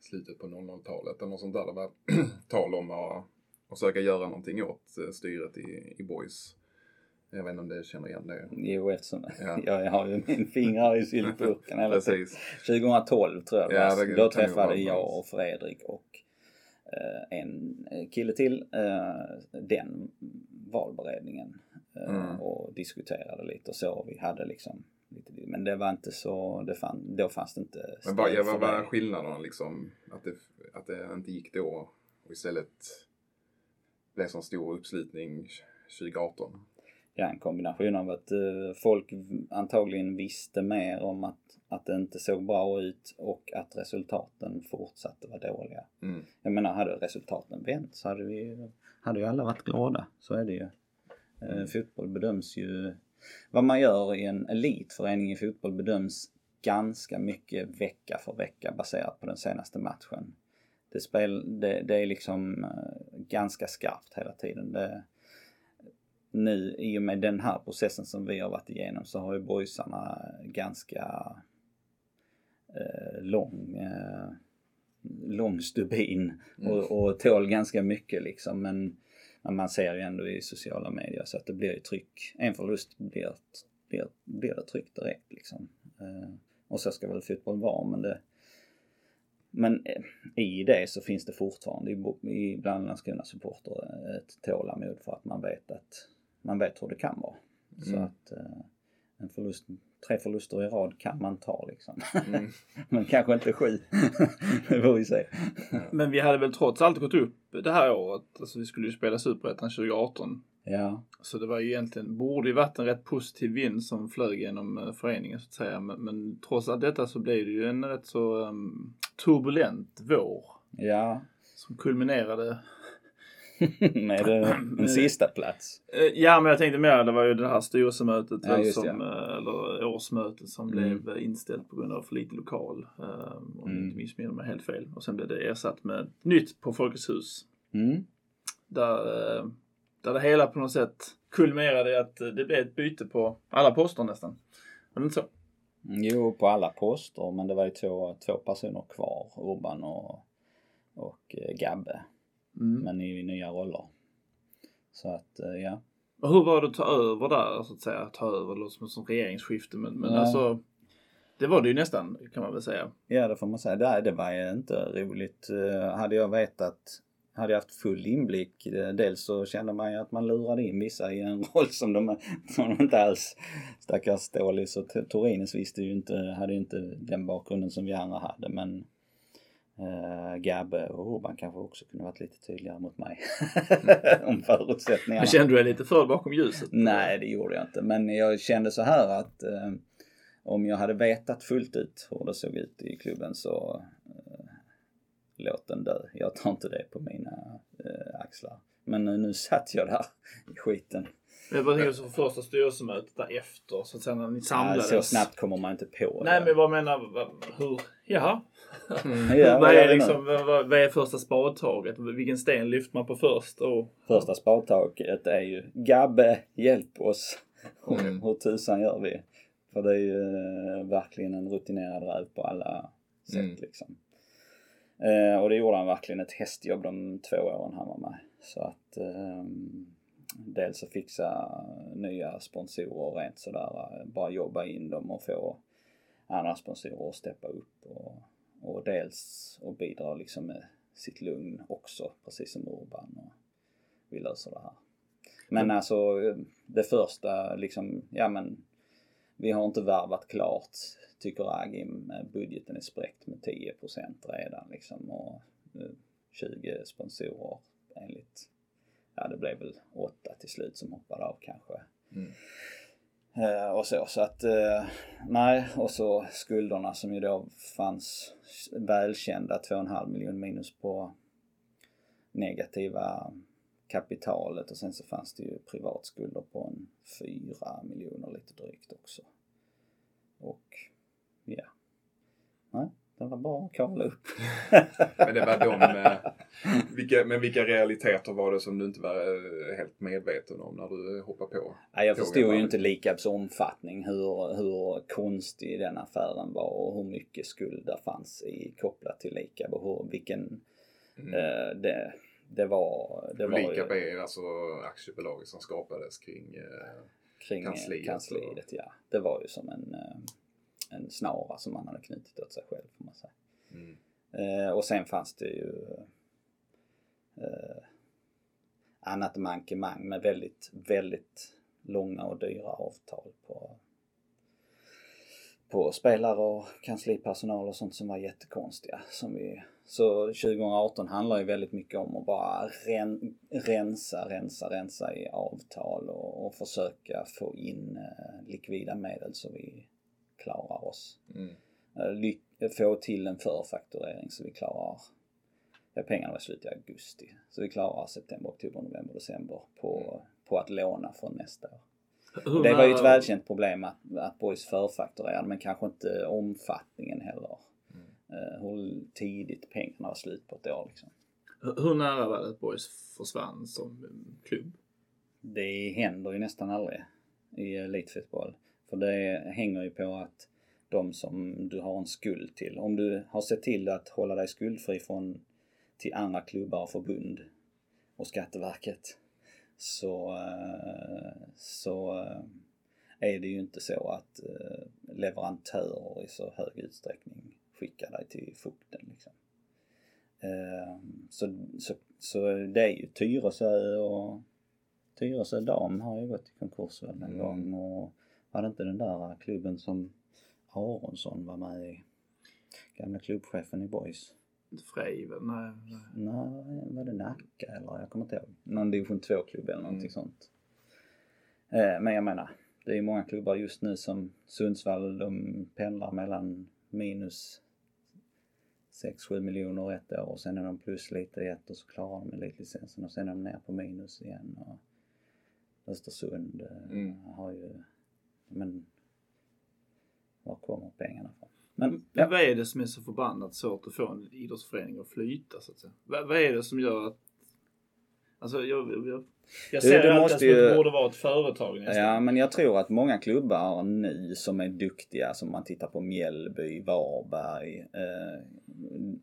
slutet på 00-talet eller något sånt där. Det var tal om att, att göra någonting åt styret i, i Boys. Jag vet inte om du känner igen det? Jo, eftersom ja. jag har ju min finger i syltburken hela tiden. 2012 tror jag det ja, var. Då träffade jag och Fredrik och en kille till den valberedningen Eh, mm. och diskuterade lite och så. Vi hade liksom lite, men det var inte så, det fann, då fanns det inte Men vad var skillnaden liksom? Att det, att det inte gick då och istället blev så stor uppslutning 2018? Ja, en kombination av att uh, folk antagligen visste mer om att, att det inte såg bra ut och att resultaten fortsatte vara dåliga. Mm. Jag menar, hade resultaten vänt så hade vi hade ju alla varit glada. Så är det ju. Eh, fotboll bedöms ju, vad man gör i en elitförening i fotboll bedöms ganska mycket vecka för vecka baserat på den senaste matchen. Det, spel, det, det är liksom eh, ganska skarpt hela tiden. Det, nu i och med den här processen som vi har varit igenom så har ju boysarna ganska eh, lång, eh, lång stubin och, mm. och tål ganska mycket liksom. Men men man ser ju ändå i sociala medier så att det blir ju tryck. En förlust blir, blir, blir det tryck direkt liksom. Eh, och så ska väl fotboll vara men det men eh, i det så finns det fortfarande bland Landskrona supporter ett tålamod för att man vet att man vet hur det kan vara. Mm. Så att eh, en förlust tre förluster i rad kan man ta liksom. Mm. Men kanske inte sju. det får vi se. Men vi hade väl trots allt gått upp det här året. Alltså vi skulle ju spela Superettan 2018. Ja. Så det var ju egentligen, borde ju varit en rätt positiv vind som flög genom eh, föreningen så att säga. Men, men trots allt detta så blev det ju en rätt så um, turbulent vår. Ja. Som kulminerade med en sista plats. Eh, Ja, men jag tänkte mer, det var ju det här styrelsemötet, Ja, just som, det. eh, eller årsmötet som Mm. blev inställt på grund av för lite lokal. eh, Om Mm. inte missminner mig helt fel. Och sen blev det ersatt med nytt på Folkets hus. Mm. Där, där det hela på något sätt kulminerade i att det blev ett byte på alla poster nästan. Var det inte så? Jo, på alla poster, men det var ju två, två personer kvar, Urban och, och Gabbe. Mm. Men i nya roller. Så att, eh, ja. Och hur var det att ta över där, så att säga? Ta över, låter som, som regeringsskifte, men, men Ja. alltså. Det var det ju nästan, kan man väl säga. Ja, det får man säga. Det, det var ju inte roligt. Eh, Hade jag vetat, hade jag haft full inblick, eh, dels så kände man ju att man lurade in vissa i en roll som de, som de inte alls, stackars Stålis och T- Torines visste ju inte, hade ju inte den bakgrunden som vi andra hade, men eh, Gabbe och Urban kanske också kunde varit lite tydligare mot mig. Om förutsättningarna. Men kände du dig lite för bakom ljuset? Nej, det gjorde jag inte. Men jag kände så här att eh, om jag hade vetat fullt ut hur det såg ut i klubben så eh, låt den dö. Jag tar inte det på mina axlar. Men nu satt jag där i skiten. Jag bara tänker så första styrelsemötet därefter, så att säga när ni Ja, samlades. så snabbt kommer man inte på Nej det. men vad menar, vad, hur, jaha? Ja, vad, är liksom, vad, vad vad är första spadtaget? Vilken sten lyfter man på först? Och, Första spadtaget är ju Gabbe, hjälp oss. Mm. Hur tusan gör vi? För det är ju eh, verkligen en rutinerad räv på alla sätt Mm. liksom. Eh, och det gjorde han verkligen ett hästjobb de två åren han var med. Så att ehm, dels att fixa nya sponsorer och rent sådär, eh, bara jobba in dem och få andra sponsorer att steppa upp och, och dels att bidra liksom med sitt lugn också, precis som Urban och vi löser det här. Men alltså eh, det första liksom, ja men vi har inte värvat klart tycker Agim. Eh, Budgeten är spräckt med 10% redan liksom och eh, 20 sponsorer enligt, ja det blev väl 8 till slut som hoppade av kanske. Mm. Eh, och så, så att eh, nej, och så skulderna som ju då fanns välkända 2,5 miljoner minus på negativa kapitalet och sen så fanns det ju privatskulder på en 4 miljoner lite drygt också. Och ja, nej, det var bara att kavla upp. Men det var de, eh, vilka, men vilka realiteter var det som du inte var eh, helt medveten om när du hoppade på? Nej, jag förstod ju inte Likabs omfattning, hur, hur konstig den affären var och hur mycket skuld där fanns i kopplat till Likab och hur, vilken, Mm. eh, det, det var, det var Likab är alltså aktiebolaget som skapades kring eh, kring kansliet kansliet, och- ja. Det var ju som en, eh, en snara som man hade knutit åt sig själv får man säga. mm. Eh, och sen fanns det ju eh, annat mankemang med väldigt, väldigt långa och dyra avtal på, på spelare och kanslipersonal och sånt som var jättekonstiga. Som vi, så 2018 handlar ju väldigt mycket om att bara ren, rensa, rensa, rensa i avtal och, och försöka få in eh, likvida medel så vi klarar oss Mm. eh, ly- få till en förfakturering så vi klarar ja, pengarna var slut i augusti. Så vi klarar september, oktober, november, december på, på att låna från nästa år. Det var ju ett välkänt problem att, att Boys förfakturerade men kanske inte omfattningen heller. Mm. Eh, hur tidigt pengarna var slut på ett år liksom. Hur nära var det att Boys försvann som eh, klubb? Det händer ju nästan aldrig i elitfotboll. För det hänger ju på att de som du har en skuld till, om du har sett till att hålla dig skuldfri från till andra klubbar och förbund och Skatteverket så, eh, så eh, är det ju inte så att eh, leverantörer i så hög utsträckning skickar dig till fukten. Liksom. Eh, Så, så, så det är ju Tyresö och Tyresö dam har ju gått i konkurs väl en Mm. gång och var det inte den där klubben som Aronsson var med i? Gamla klubbchefen i Boys. Frej väl? Nej. nej. Nej, var det Nacka eller? Jag kommer inte ihåg. Någon division 2-klubb eller någonting Mm. sånt. Eh, men jag menar, det är ju många klubbar just nu som Sundsvall, de pendlar mellan minus 6-7 miljoner ett år och sen är de plus lite i ett och så klarar de elitlicensen och sen är de ner på minus igen. Och Östersund eh, Mm. har ju, men var kommer pengarna ifrån? Men ja, vad är det som är så förbannat svårt att få en idrottsförening att flyta så att säga? Vad, vad är det som gör att... Alltså jag, jag, jag, ser du det alltid måste som att det borde vara ett företag nästan. Ja, men jag tror att många klubbar nu som är duktiga, som man tittar på Mjällby, Varberg, eh,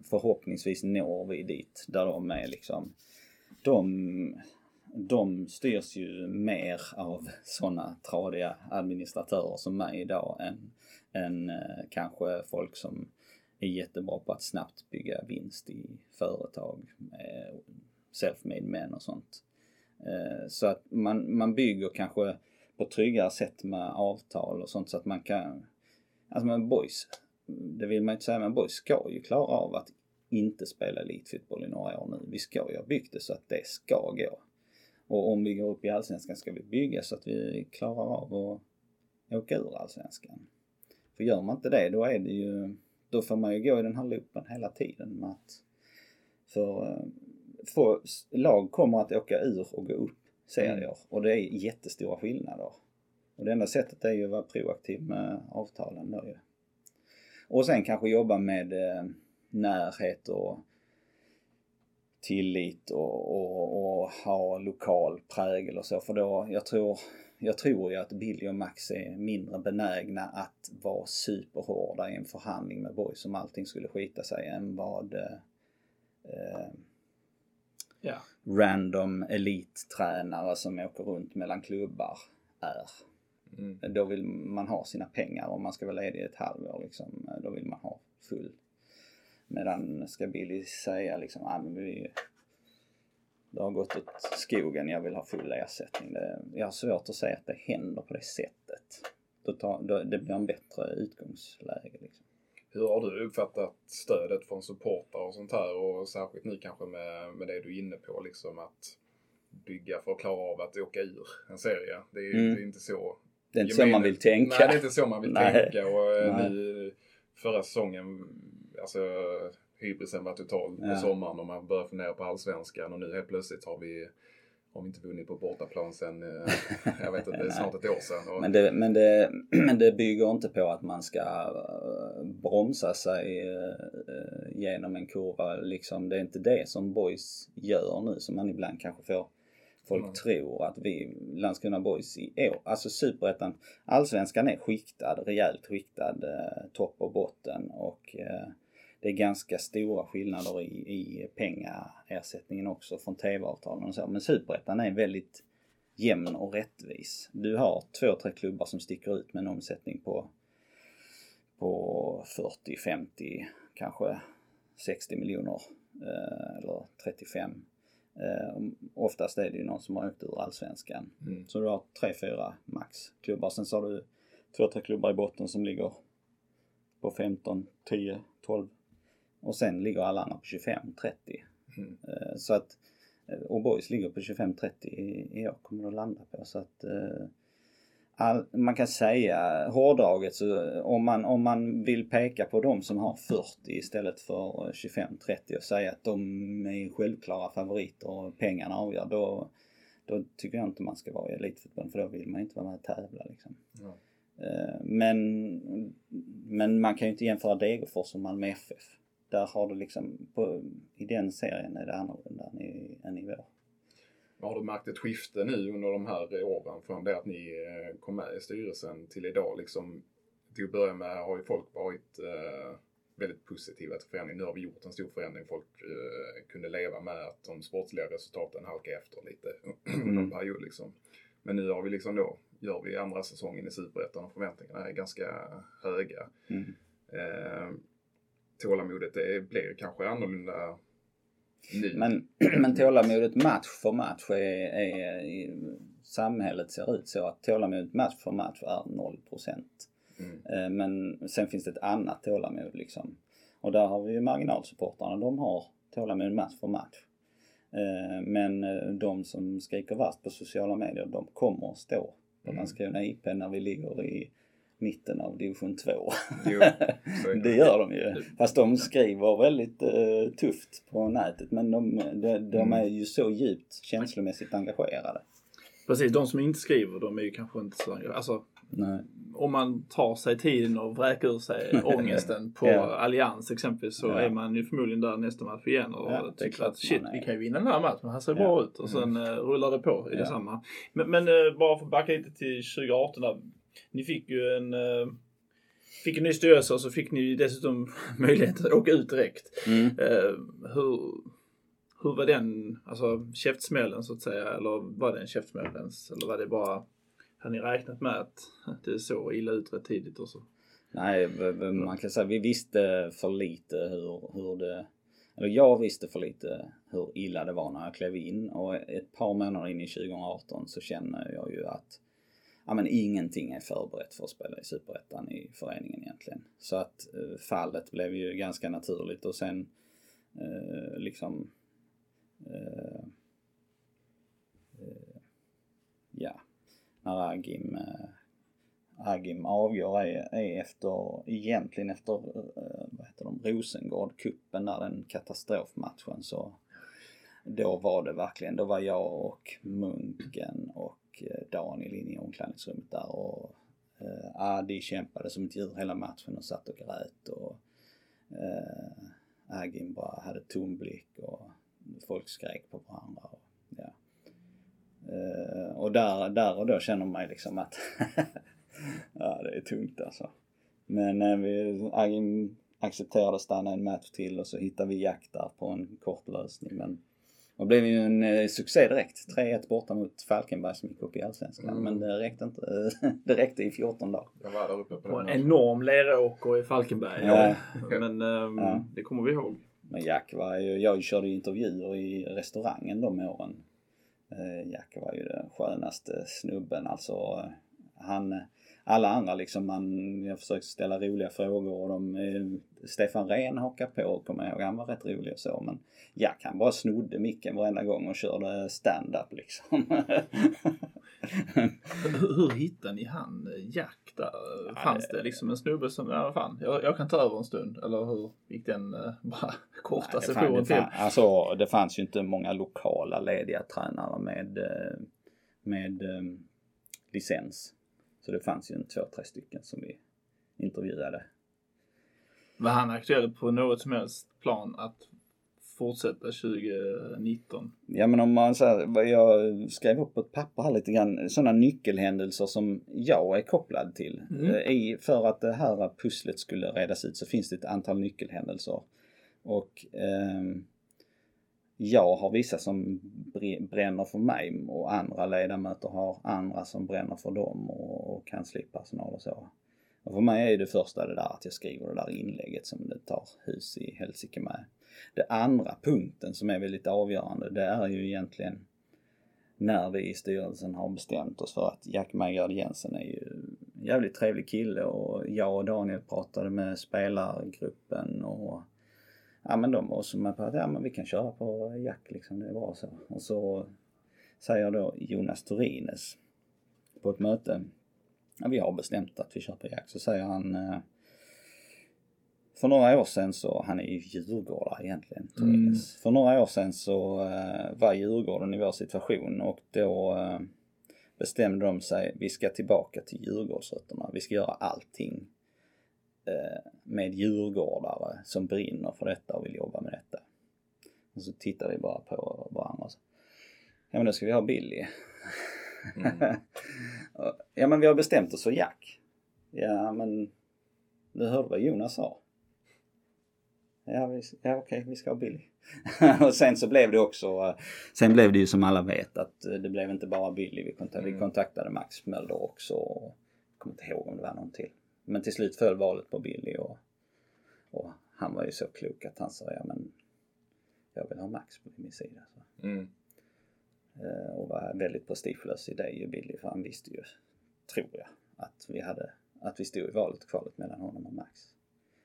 förhoppningsvis når vi dit där de är liksom. De, de styrs ju mer av sådana tradiga administratörer som mig idag än, än eh, kanske folk som är jättebra på att snabbt bygga vinst i företag, eh, self-made men och sånt. Eh, så att man, man bygger kanske på tryggare sätt med avtal och sånt så att man kan... Alltså men boys, det vill man ju inte säga men boys ska ju klara av att inte spela elitfotboll i några år nu. Vi ska ju ha byggt det så att det ska gå. Och om vi går upp i allsvenskan ska vi bygga så att vi klarar av att åka ur allsvenskan. För gör man inte det då är det ju, då får man ju gå i den här loopen hela tiden med att för få, lag kommer att åka ur och gå upp serier och det är jättestora skillnader. Och det enda sättet är ju att vara proaktiv med avtalen då ju. Och sen kanske jobba med eh, närhet och tillit och, och, och ha lokal prägel och så. För då, jag tror, jag tror ju att Billy och Max är mindre benägna att vara superhårda i en förhandling med Boys om allting skulle skita sig än vad eh, Ja. random elittränare som åker runt mellan klubbar är. Mm. Då vill man ha sina pengar om man ska vara ledig ett halvår liksom. Då vill man ha full. Medan ska Billy säga liksom, ah, men vi, det har gått åt skogen, jag vill ha full ersättning. Det, jag har svårt att säga att det händer på det sättet. Då tar, då, det blir en bättre utgångsläge liksom. Hur har du uppfattat stödet från supportrar och sånt här och särskilt nu kanske med, med det du är inne på liksom att bygga för att klara av att åka ur en serie. Det är, Mm. det är inte så Det är inte så man vill tänka. Nej, det är inte så man vill Nej. tänka. Och eh, nu förra säsongen, alltså hybrisen var total på Ja. sommaren och man började fundera på allsvenskan och nu helt plötsligt har vi har vi inte vunnit på bortaplan sen, eh, jag vet inte, snart ett år sedan. Och, Men det, men, det, men det bygger inte på att man ska eh, bromsa sig eh, genom en kurva. Liksom, det är inte det som boys gör nu som man ibland kanske får folk Mm. tror att vi Landskrona boys i år, alltså superettan, allsvenskan är skiktad, rejält skiktad, topp och botten och eh, det är ganska stora skillnader i, i pengaersättningen också från tv-avtalen och så. Men superettan är väldigt jämn och rättvis. Du har två, tre klubbar som sticker ut med en omsättning på, på 40, 50, kanske 60 miljoner eh, eller 35. Eh, oftast är det ju någon som har åkt ur allsvenskan. Mm. Så du har tre, fyra max klubbar. Sen så har du två, tre klubbar i botten som ligger på 15, 10, 12. Och sen ligger alla andra på 25, 30. Mm. Eh, Så att, eh, och Boys ligger på 25-30 i, år kommer att landa på. Så att eh, all, man kan säga hårdraget så om man, om man vill peka på de som har 40 istället för eh, 25-30 och säga att de är självklara favoriter och pengarna avgör då, då tycker jag inte man ska vara i elitfotboll för då vill man inte vara med och tävla liksom. Eh, Men, men man kan ju inte jämföra Degerfors och Malmö FF. Där har du liksom, på, i den serien är det annorlunda än i, än i vår. Har du märkt ett skifte nu under de här åren från det att ni eh, kom med i styrelsen till idag? Liksom, till att börja med har ju folk varit eh, väldigt positiva till förändringen. Nu har vi gjort en stor förändring. Folk eh, kunde leva med att de sportsliga resultaten halkar efter lite under en period liksom. Men nu har vi liksom då, gör vi andra säsongen i Superettan och förväntningarna är ganska höga. Mm. Eh, tålamodet det blir kanske annorlunda nu. Men, men tålamodet match för match är, är i, samhället ser ut så att tålamodet match för match är 0%. Mm. Eh, Men sen finns det ett annat tålamod liksom. Och där har vi ju marginalsupportrarna, de har tålamod match för match. Eh, Men eh, de som skriker värst på sociala medier, de kommer att stå på Mm. Landskrona IP när vi ligger i mitten av division 2. Jo, det gör de ju. Fast de skriver väldigt uh, tufft på nätet men de, de, de Mm. är ju så djupt känslomässigt engagerade. Precis, de som inte skriver de är ju kanske inte så... Alltså, Nej. om man tar sig tiden och vräker ur sig ångesten på Ja. Allians exempelvis så Ja. är man ju förmodligen där nästa match igen och Ja, tycker att shit, vi kan ju vinna den här matchen. Han ser Ja. bra ut. Och sen uh, rullar det på i Ja. detsamma. Men, men eh, bara för att backa lite till 2018 där. Ni fick ju en uh, Fick en ny styrelse och så fick ni dessutom möjlighet att åka ut direkt. Mm. Eh, hur, hur var den, alltså käftsmällen så att säga, eller var det en käftsmäll ens? Eller var det bara, har ni räknat med att det såg illa ut rätt tidigt och så? Nej, man kan säga vi visste för lite hur, hur det... Eller jag visste för lite hur illa det var när jag klev in och ett par månader in i 2018 så känner jag ju att ja, men ingenting är förberett för att spela i Superettan i föreningen egentligen. Så att eh, fallet blev ju ganska naturligt och sen eh, liksom eh, eh, ja, när Agim eh, Agim avgör är, är efter, egentligen efter, eh, vad heter de, Rosengård-cupen där den katastrofmatchen så då var det verkligen, då var jag och Munken och Eh, Daniel in i omklädningsrummet där och eh, Adi kämpade som ett djur hela matchen och satt och grät och eh, Agin bara hade tom blick och folk skrek på varandra. Och, ja. eh, och där, där och då känner man ju liksom att ja, det är tungt alltså. Men eh, vi, Agin accepterade att stanna en match till och så hittade vi jakt där på en kort lösning. Men det blev ju en eh, succé direkt. 3-1 borta mot Falkenberg som gick upp i Allsvenskan. Mm. Men det räckte inte. det räckte i 14 dagar. Jag var där uppe på den en matchen. enorm leråker i Falkenberg. Ja. Men ehm, Ja. det kommer vi ihåg. Men Jack var ju, jag körde ju intervjuer i restaurangen de åren. Eh, Jack var ju den skönaste snubben alltså. eh, Han, alla andra liksom, man, jag försökte ställa roliga frågor och de, eh, Stefan Rehn hakade på kommer jag ihåg, han var rätt rolig och så men Jack han bara snodde micken varenda gång och körde stand-up liksom. Hur, hur hittade ni han eh, Jack där? Fanns det liksom en snubbe som, ja vad fan, jag, jag kan ta över en stund. Eller hur gick den eh, bara korta fan, sessionen till? alltså, det fanns ju inte många lokala lediga tränare med, med eh, licens. Så det fanns ju en två, tre stycken som vi intervjuade. Var han aktuell på något som helst plan att fortsätta 2019? Ja men om man säger, jag skrev upp på ett papper här lite grann, sådana nyckelhändelser som jag är kopplad till. Mm. Eh, I, för att det här pusslet skulle redas ut så finns det ett antal nyckelhändelser. Och ehm, jag har vissa som bränner för mig och andra ledamöter har andra som bränner för dem och, och kanslipersonal och så. Och för mig är det första det där att jag skriver det där inlägget som det tar hus i helsike med. Det andra punkten som är väldigt avgörande det är ju egentligen när vi i styrelsen har bestämt oss för att Jack Majgard Jensen är ju en jävligt trevlig kille och jag och Daniel pratade med spelargruppen och ja men de var som med på att ja men vi kan köra på Jack liksom, det är bra så. Och så säger då Jonas Torines på ett möte, ja vi har bestämt att vi kör på Jack, så säger han eh, för några år sedan så, han är ju djurgårdare egentligen, Torines. För några år sedan så eh, var Djurgården i vår situation och då eh, bestämde de sig, vi ska tillbaka till Djurgårdsrötterna. Vi ska göra allting med djurgårdare som brinner för detta och vill jobba med detta. Och så tittar vi bara på varandra och så, ja men då ska vi ha Billy. Mm. ja men vi har bestämt oss för Jack. Ja men du hörde vad Jonas sa. Ja, vi, ja okej, vi ska ha Billy. och sen så blev det också, eh, sen blev det ju som alla vet att eh, det blev inte bara Billy. Vi kontaktade, vi Mm. kontaktade Max Mölder också. Och, jag kommer inte ihåg om det var någon till. Men till slut föll valet på Billy och, och han var ju så klok att han sa ja men jag vill ha Max på min sida. Så. Mm. Eh, och var väldigt prestigelös i det ju Billy för han visste ju, tror jag, att vi hade, att vi stod i valet och kvalet mellan honom och Max.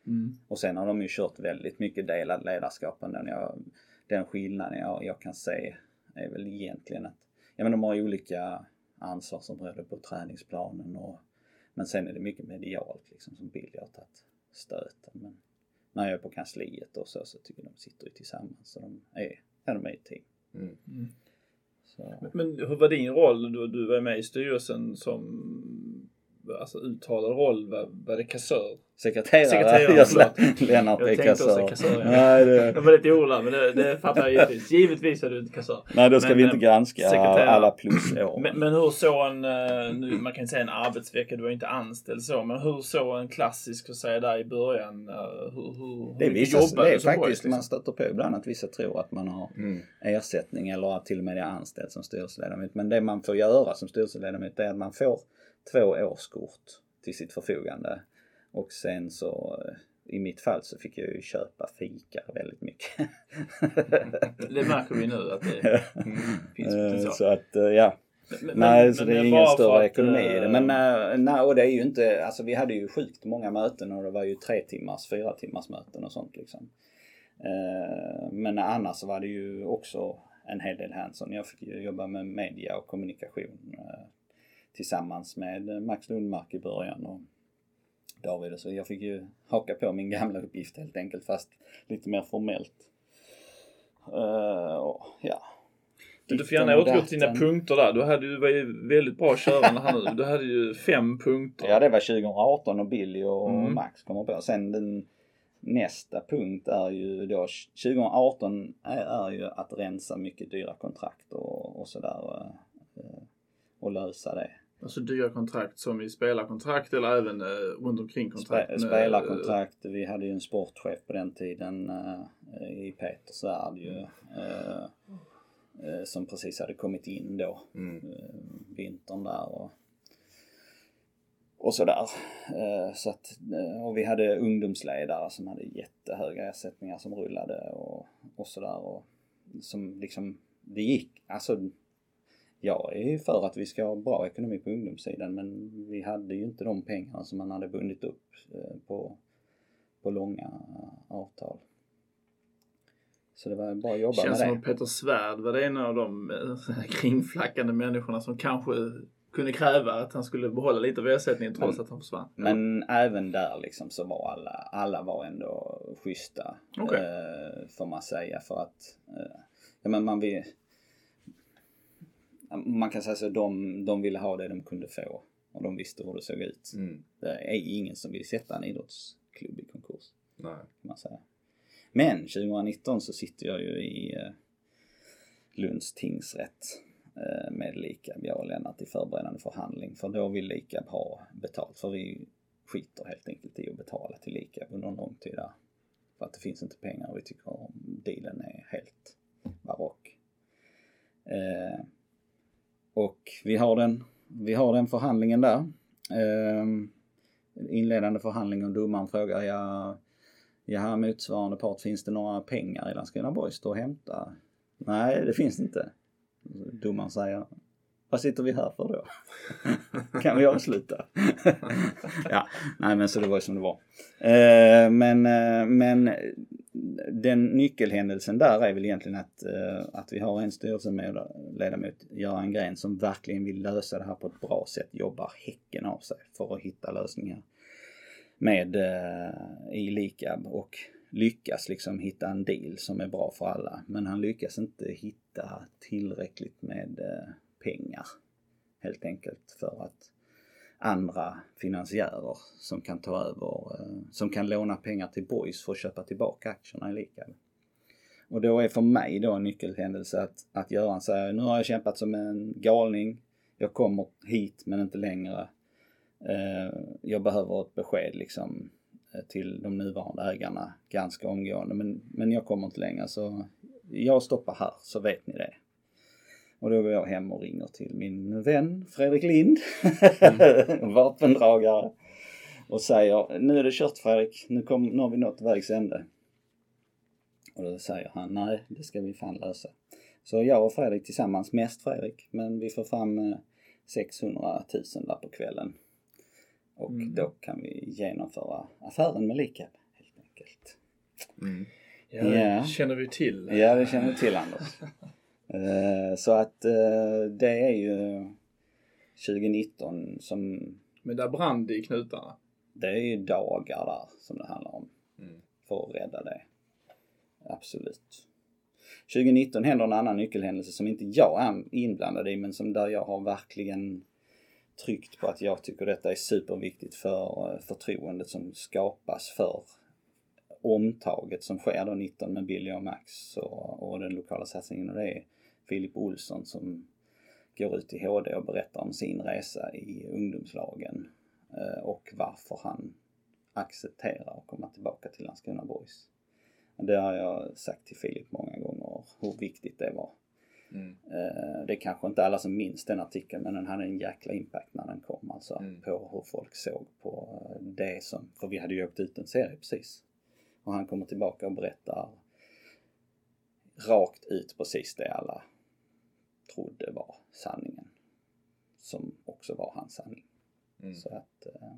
Mm. Och sen har de ju kört väldigt mycket delad ledarskap. Den, jag, den skillnaden jag, jag kan se är väl egentligen att ja, men de har ju olika ansvarsområden på träningsplanen och Men sen är det mycket medialt liksom som Billy har tagit stöten. Men när jag är på kansliet och så, så tycker jag de sitter ju tillsammans. Så de är, är de är ett team. Mm. Så. Men hur var din roll? Du, du var med i styrelsen som alltså uttalad roll. Var, var det kassör? Sekreterare, Sekreterare, jag Lennart Jag är tänkte också kassör. kassör, ja. Nej, det, Jag var lite orolig men det, det fattar jag givetvis. Givetvis är du inte kassör. nej, då ska Men, vi inte eh, granska sekreterare. alla plusår. Men, men hur såg en, eh, nu, man kan inte säga en arbetsvecka, du var ju inte anställd så, men hur såg en klassisk, så att säga där i början, eh, hur, hur, det är, vissa, jobbade det är faktiskt boys, liksom? man stöter på ibland att vissa tror att man har Mm. ersättning eller att till och med är anställd som styrelseledamot. Men det man får göra som styrelseledamot är att man får två årskort till sitt förfogande. Och sen så eh, i mitt fall så fick jag ju köpa fika väldigt mycket. Det märker vi nu att det finns Eh, potential. så att eh, ja. Men- nej, men- så det är ingen större att, ekonomi i det. Men nej, och det är ju inte, alltså vi hade ju sjukt många möten och det var ju tre timmars, fyra timmars möten och sånt liksom. Men annars var det ju också en hel del hands-on. Jag fick ju jobba med media och kommunikation tillsammans med Max Lundmark i början och David och så. Jag fick ju haka på min gamla uppgift helt enkelt fast lite mer formellt. Eh, och, ja. Du får gärna och återgå till dina punkter där. Du hade ju var ju väldigt bra körande här nu. Du hade ju fem punkter. Ja det var 2018 och Billy och Mm. Max kommer på. Sen den nästa punkt är ju då 2018 är, är ju att rensa mycket dyra kontrakt och, och sådär. eh, Och lösa det. Alltså dyra kontrakt som i spelarkontrakt eller även eh, runt omkring kontrakt. Spe, spelarkontrakt. Vi hade ju en sportchef på den tiden eh, i Peter Svärd ju. eh, eh, som precis hade kommit in då. Mm. eh, vintern där och, och sådär. Eh, så att, eh, och vi hade ungdomsledare som hade jättehöga ersättningar som rullade och, och sådär. Och som liksom, det gick, alltså jag är för att vi ska ha bra ekonomi på ungdomssidan men vi hade ju inte de pengarna som man hade bundit upp eh, på, på långa avtal. Så det var bara att jobba Känns med som det. att Peter Svärd var det en av de eh, kringflackande människorna som kanske kunde kräva att han skulle behålla lite av ersättningen trots att han försvann. Men även där liksom så var alla, alla var ändå schyssta. Okej. Eh, får man säga för att, eh, ja men man vill, man kan säga så de, de ville ha det de kunde få. Och de visste hur det såg ut. Mm. Det är ingen som vill sätta en idrottsklubb i konkurs. Nej. Kan man säga. Men 2019 så sitter jag ju i eh, Lunds tingsrätt eh, med Likab, jag och Lennart i förberedande förhandling. För då vill Likab ha betalt. För vi skiter helt enkelt i att betala till Likab under en lång tid där. För att det finns inte pengar och vi tycker om dealen är helt barock. Eh, och vi har den, vi har den förhandlingen där. Eh, inledande förhandling och domaren frågar ja, Jaha, motsvarande part, finns det några pengar i Landskrona Boys att och hämta? Nej, det finns det inte. Domaren säger, vad sitter vi här för då? kan vi avsluta? ja, nej men så det var ju som det var. Eh, men, eh, men den nyckelhändelsen där är väl egentligen att, eh, att vi har en styrelseledamot, Göran Gren, som verkligen vill lösa det här på ett bra sätt, jobbar häcken av sig för att hitta lösningar med i Likab och lyckas liksom hitta en deal som är bra för alla. Men han lyckas inte hitta tillräckligt med pengar helt enkelt för att andra finansiärer som kan ta över, eh, som kan låna pengar till Boys för att köpa tillbaka aktierna i Likab. Och då är för mig då en nyckelhändelse att, att Göran säger nu har jag kämpat som en galning. Jag kommer hit men inte längre. Eh, jag behöver ett besked liksom eh, till de nuvarande ägarna ganska omgående men, men jag kommer inte längre så jag stoppar här så vet ni det. Och då går jag hem och ringer till min vän Fredrik Lind, vapendragare och säger nu är det kört Fredrik, nu, kom, nu har vi nått vägs ände. Och då säger han nej, det ska vi fan lösa. Så jag och Fredrik tillsammans, mest Fredrik, men vi får fram eh, 600 000 där på kvällen. Och Mm. då kan vi genomföra affären med Likab helt enkelt. Mm. Ja, det Ja. känner vi till. Ja, det känner du till Anders. Eh, så att eh, det är ju 2019 som Men där brann det i knutarna. Det är ju dagar där som det handlar om. Mm. För att rädda det. Absolut. 2019 händer en annan nyckelhändelse som inte jag är inblandad i men som där jag har verkligen tryckt på att jag tycker detta är superviktigt för eh, förtroendet som skapas för omtaget som sker då 19 med Billy och Max och, och den lokala satsningen och det är Filip Olsson som går ut i HD och berättar om sin resa i ungdomslagen eh, och varför han accepterar att komma tillbaka till Landskrona Boys. Det har jag sagt till Filip många gånger hur viktigt det var. Mm. Eh, Det är kanske inte alla som minns den artikeln men den hade en jäkla impact när den kom alltså. Mm. På hur folk såg på eh, det som, för vi hade ju åkt ut en serie precis. Och han kommer tillbaka och berättar rakt ut precis det alla trodde var sanningen. Som också var hans sanning. Mm. Så att eh,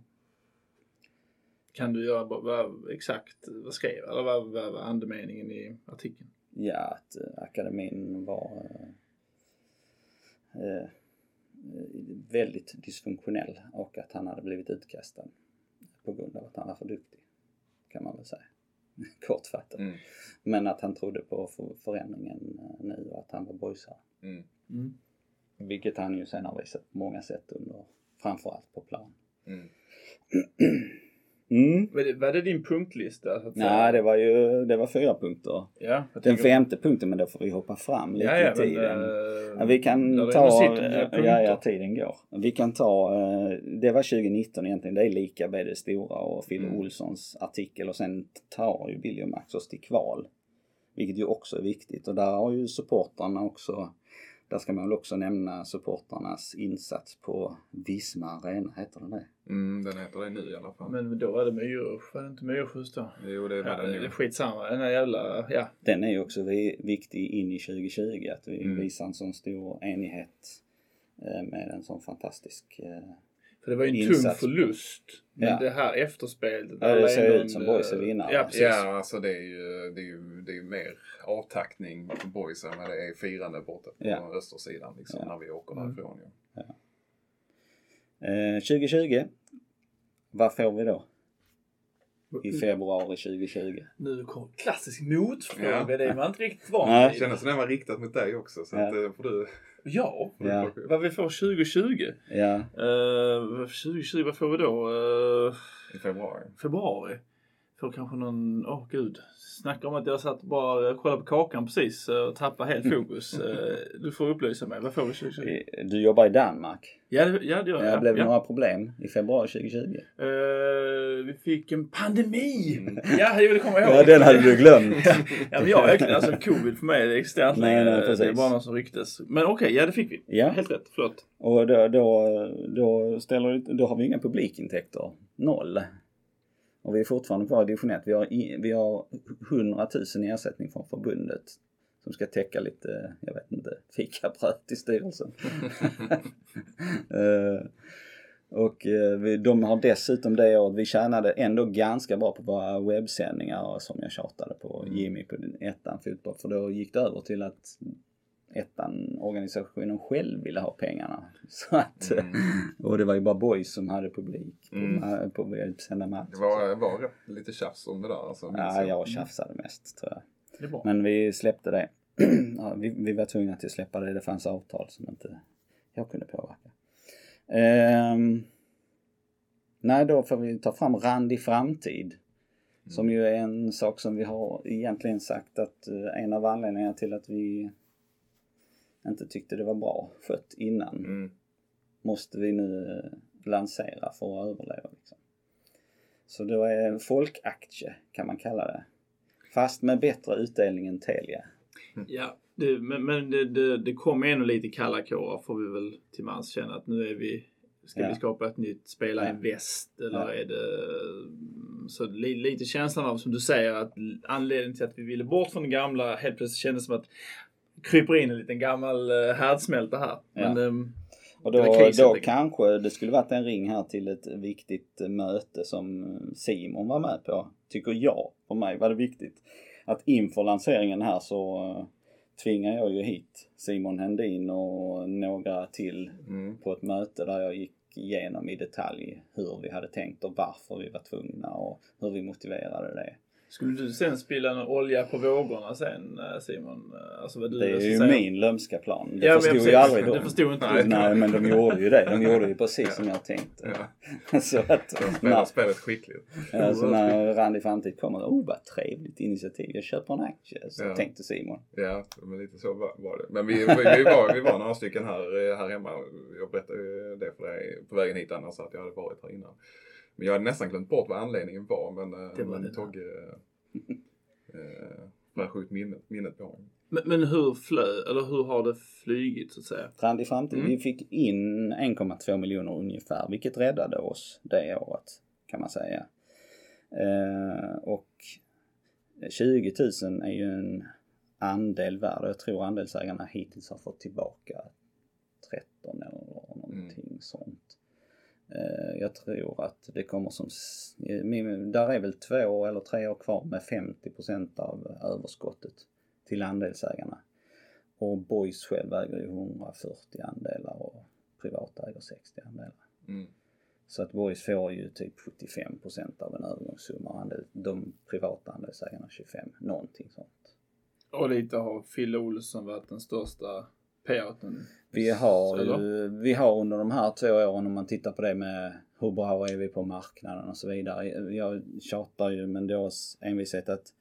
Kan du göra vad, exakt vad skrev eller vad, vad var andemeningen i artikeln? Ja, att eh, akademin var eh, eh, väldigt dysfunktionell och att han hade blivit utkastad på grund av att han var för duktig. Kan man väl säga. Kortfattat. Mm. Men att han trodde på för- förändringen eh, nu och att han var boysare. Mm. Mm. Vilket han ju sen har visat på många sätt under, framförallt på plan. Mm. Mm. Var, det, var det din punktlista? Så? Nej, det var ju det var fyra punkter. Ja, jag Den femte punkten, men då får vi hoppa fram lite Ja, ja, i men, tiden. eh, Ja, vi kan ta, några ja, ja tiden går. Vi kan ta, eh, det var 2019 egentligen, det är lika med det stora och Fille Mm. Olssons artikel och sen tar ju Billy och Max oss till kval. Vilket ju också är viktigt och där har ju supportrarna också, där ska man väl också nämna supportrarnas insats på Visma Arena, heter den det? Mm, den heter det nu i alla fall. Men då var det Myrush, var det inte Myrush då? jo, det var Ja, den är ju. skitsamma, den här jävla, ja. Den är ju också vi- viktig in i 2020, att vi Mm. visar en sån stor enighet eh, med en sån fantastisk eh, För det var ju en tung Insats. förlust. Men Ja. det här efterspelet. Ja, det ser ändå ut som boys är eh, vinnare. Ja, precis. Ja, alltså det är ju, det är ju, det är ju mer avtackning på boysen men det är firande borta på Ja. östersidan liksom Ja. när vi åker Mm. därifrån ju. Eh, 2020. Vad får vi då? I februari 2020. Nu kom klassisk motfråga. Ja. Det är man inte riktigt van vid. Kändes som den var riktad mot dig också så Ja. att eh, får du... Ja. Ja. Vad vi får 2020? Ja. Uh, 2020, vad får vi då? Eh, I februari. februari? Får kanske någon, åh gud. Snacka om att jag satt bara kollade på kakan precis eh, och tappade helt fokus. Eh, du får upplysa mig. Vad får vi 2020? Eh, Du jobbar i Danmark. Ja, det, ja, det gör Det jag. blev ja. några problem i februari 2020. Eh, vi fick en pandemi! Ja, jo, det kommer jag ihåg. Ja, den hade du glömt. ja, ja, men jag har verkligen, alltså covid för mig det existerar inte Nej, nej, precis. Det är bara någon som ryktes. Men okej, ja det fick vi. Ja. Helt rätt, förlåt. Och då, då, då, ställer, då har vi inga publikintäkter. Noll. Och vi är fortfarande kvar i division 1. Vi har, i, vi har 100 000 i ersättning från förbundet. Som ska täcka lite, jag vet inte, fikabröd till styrelsen. Eh, och eh, vi, de har dessutom det året, vi tjänade ändå ganska bra på våra webbsändningar som jag tjatade på Mm. Jimmy på ettan fotboll. För då gick det över till att ettan organisationen själv ville ha pengarna. Så att, Mm. och det var ju bara boys som hade publik på, Mm. ma- på webbsända matcher. Det var, var lite tjafs om det där alltså. Ja, jag. jag tjafsade mest tror jag. Men vi släppte det. ja, vi, vi var tvungna till att släppa det. Det fanns avtal som inte jag kunde påverka. Ehm, nej, då får vi ta fram Randig framtid. Som ju är en sak som vi har egentligen sagt att eh, en av anledningarna till att vi inte tyckte det var bra skött innan Mm. måste vi nu eh, lansera för att överleva. Liksom. Så då är en folkaktie kan man kalla det. Fast med bättre utdelning än Telia. Ja, det, men, men det, det, det kommer ändå lite kalla kårar får vi väl till mans känna att nu är vi Ska Ja. vi skapa ett nytt spela Ja. i väst eller Ja. är det så li, lite känslan av som du säger att anledningen till att vi ville bort från det gamla helt plötsligt kändes som att kryper in en liten gammal uh, härdsmälta här. Ja. Men, ehm, Och då, då kanske det skulle varit en ring här till ett viktigt eh, möte som Simon var med på. Tycker jag. För mig var det viktigt. Att inför lanseringen här så tvingar jag ju hit Simon Hendin och några till Mm. på ett möte där jag gick igenom i detalj hur vi hade tänkt och varför vi var tvungna och hur vi motiverade det. Skulle du sen spilla en olja på vågorna sen eh, Simon? Alltså vad du Det är ju säga? min lömska plan. Det Ja, men förstod precis. ju aldrig Det de. förstod inte Nej. Nej men de gjorde ju det. De gjorde ju precis som jag tänkte. Ja. Så att Spelar när, spelet skickligt. alltså när Randy Framtid kommer, oh vad trevligt initiativ, jag köper en aktie. Så Ja. tänkte Simon. Ja, men lite så var, var det. Men vi, vi, vi, var, vi var några stycken här, här hemma. Jag berättade ju det för dig på vägen hit annars att jag hade varit här innan. Men jag hade nästan glömt bort vad anledningen var. Men, eh, Det var men. Togge eh, fräschade ut minnet, minnet på honom. Men, men hur flö, eller hur har det flygit så att säga? Randy Framtid, Mm. vi fick in 1,2 miljoner ungefär, vilket räddade oss det året kan man säga. Eh, och 20 000 är ju en andel värd och jag tror andelsägarna hittills har fått tillbaka 13 eller någonting sånt. Eh, jag tror att det kommer som, eh, där är väl två eller tre år kvar med 50% av överskottet till andelsägarna. Och Boys själv äger ju 140 andelar och privata äger 60 andelar. Mm. Så att Boys får ju typ 75% av en övergångssumma och andel, de privata andelsägarna 25, någonting sånt. Och lite har Fille Olsson varit den största payouten. Vi har ju, vi har under de här två åren om man tittar på det med hur bra är vi på marknaden och så vidare. Jag tjatar ju med Dås envishet att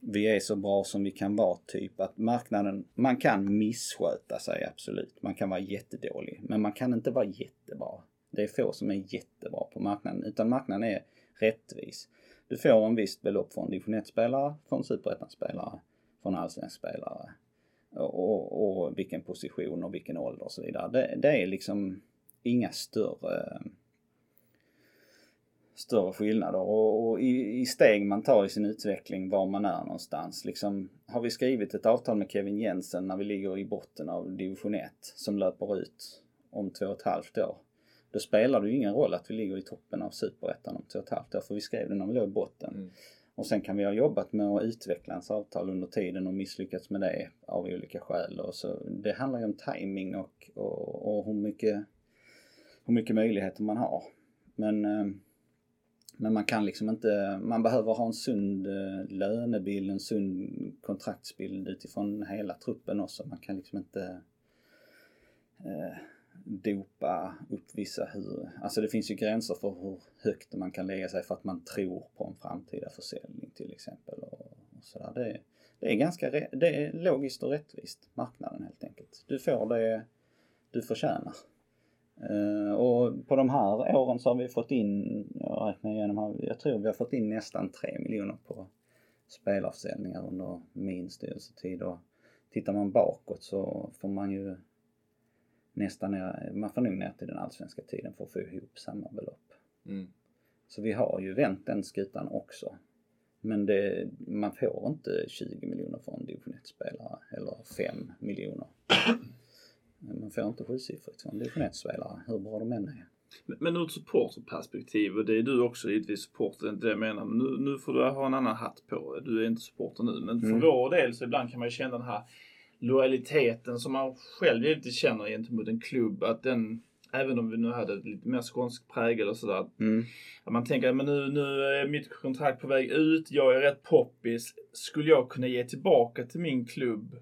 vi är så bra som vi kan vara typ att marknaden, man kan missköta sig absolut. Man kan vara jättedålig men man kan inte vara jättebra. Det är få som är jättebra på marknaden utan marknaden är rättvis. Du får en visst belopp från division 1-spelare, från superettan-spelare, från allsvensk spelare och, och, och vilken position och vilken ålder och så vidare. Det, det är liksom inga större större skillnader och, och i, i steg man tar i sin utveckling var man är någonstans. Liksom, har vi skrivit ett avtal med Kevin Jensen när vi ligger i botten av division 1 som löper ut om två och ett halvt år. Då spelar det ju ingen roll att vi ligger i toppen av superettan om två och ett halvt år för vi skrev det när vi låg i botten. Mm. Och sen kan vi ha jobbat med att utveckla ens avtal under tiden och misslyckats med det av olika skäl. Och så, det handlar ju om timing och, och, och hur, mycket, hur mycket möjligheter man har. Men, eh, men man kan liksom inte, man behöver ha en sund eh, lönebild, en sund kontraktsbild utifrån hela truppen också. Man kan liksom inte eh, dopa upp vissa hur, alltså det finns ju gränser för hur högt man kan lägga sig för att man tror på en framtida försäljning till exempel. Och, och sådär. Det, det är ganska, det är logiskt och rättvist, marknaden helt enkelt. Du får det du förtjänar. Uh, och på de här åren så har vi fått in, jag räknar igenom här, jag tror vi har fått in nästan 3 miljoner på spelarförsäljningar under min styrelsetid. Och tittar man bakåt så får man ju nästan ner, man får nog ner till den allsvenska tiden för att få ihop samma belopp. Mm. Så vi har ju vänt den skutan också. Men det, man får inte 20 miljoner för en division 1-spelare eller 5 miljoner. Man får inte sjusiffrigt för en division 1-spelare, hur bra de än är. Men, men ur ett supporterperspektiv, och det är du också givetvis supporter, inte det jag menar, men nu, nu får du ha en annan hatt på. Du är inte supporter nu, men för Mm. vår del så ibland kan man ju känna den här lojaliteten som man själv givetvis känner gentemot en klubb, att den, även om vi nu hade lite mer skånsk prägel och sådär, Mm. att man tänker men nu, nu är mitt kontrakt på väg ut, jag är rätt poppis. Skulle jag kunna ge tillbaka till min klubb?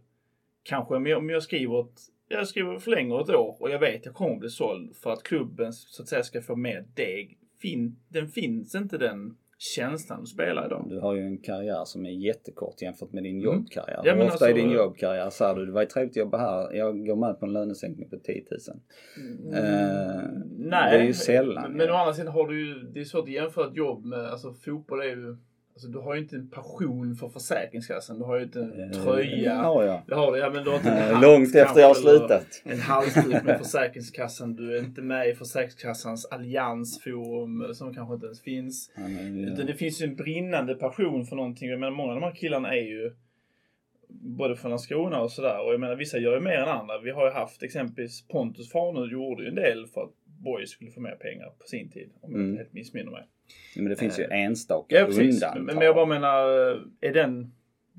Kanske om jag, om jag skriver ett, jag skriver förlänger ett år och jag vet att jag kommer bli såld för att klubben så att säga ska få mer deg. Fin, den finns inte den känslan att spela idag. Du har ju en karriär som är jättekort jämfört med din Mm. jobbkarriär. Ja, men Hur ofta alltså- i din jobbkarriär säger du det var ju trevligt att jobba här, jag går med på en lönesänkning på 10 000. Eh, Nej, det är ju sällan, Men, men å andra sidan har du ju, det är svårt att jämföra ett jobb med, alltså fotboll är ju, alltså du har ju inte en passion för Försäkringskassan. Du har ju inte en Eh, tröja. Ja, ja. Det har du, ja men du har inte en Eh, hatt Långt efter jag har slutat. En halsduk med Försäkringskassan. Du är inte med i Försäkringskassans alliansforum som kanske inte ens finns. Ja, men, Utan det finns ju en brinnande passion för någonting. Jag menar många av de här killarna är ju både från Landskrona och sådär. Och jag menar vissa gör ju mer än andra. Vi har ju haft exempelvis Pontus Farnerud gjorde ju en del för att Boys skulle få mer pengar på sin tid. Om jag Mm. inte helt missminner mig. Men det finns ju enstaka Ja undantag. Men, jag bara menar, är den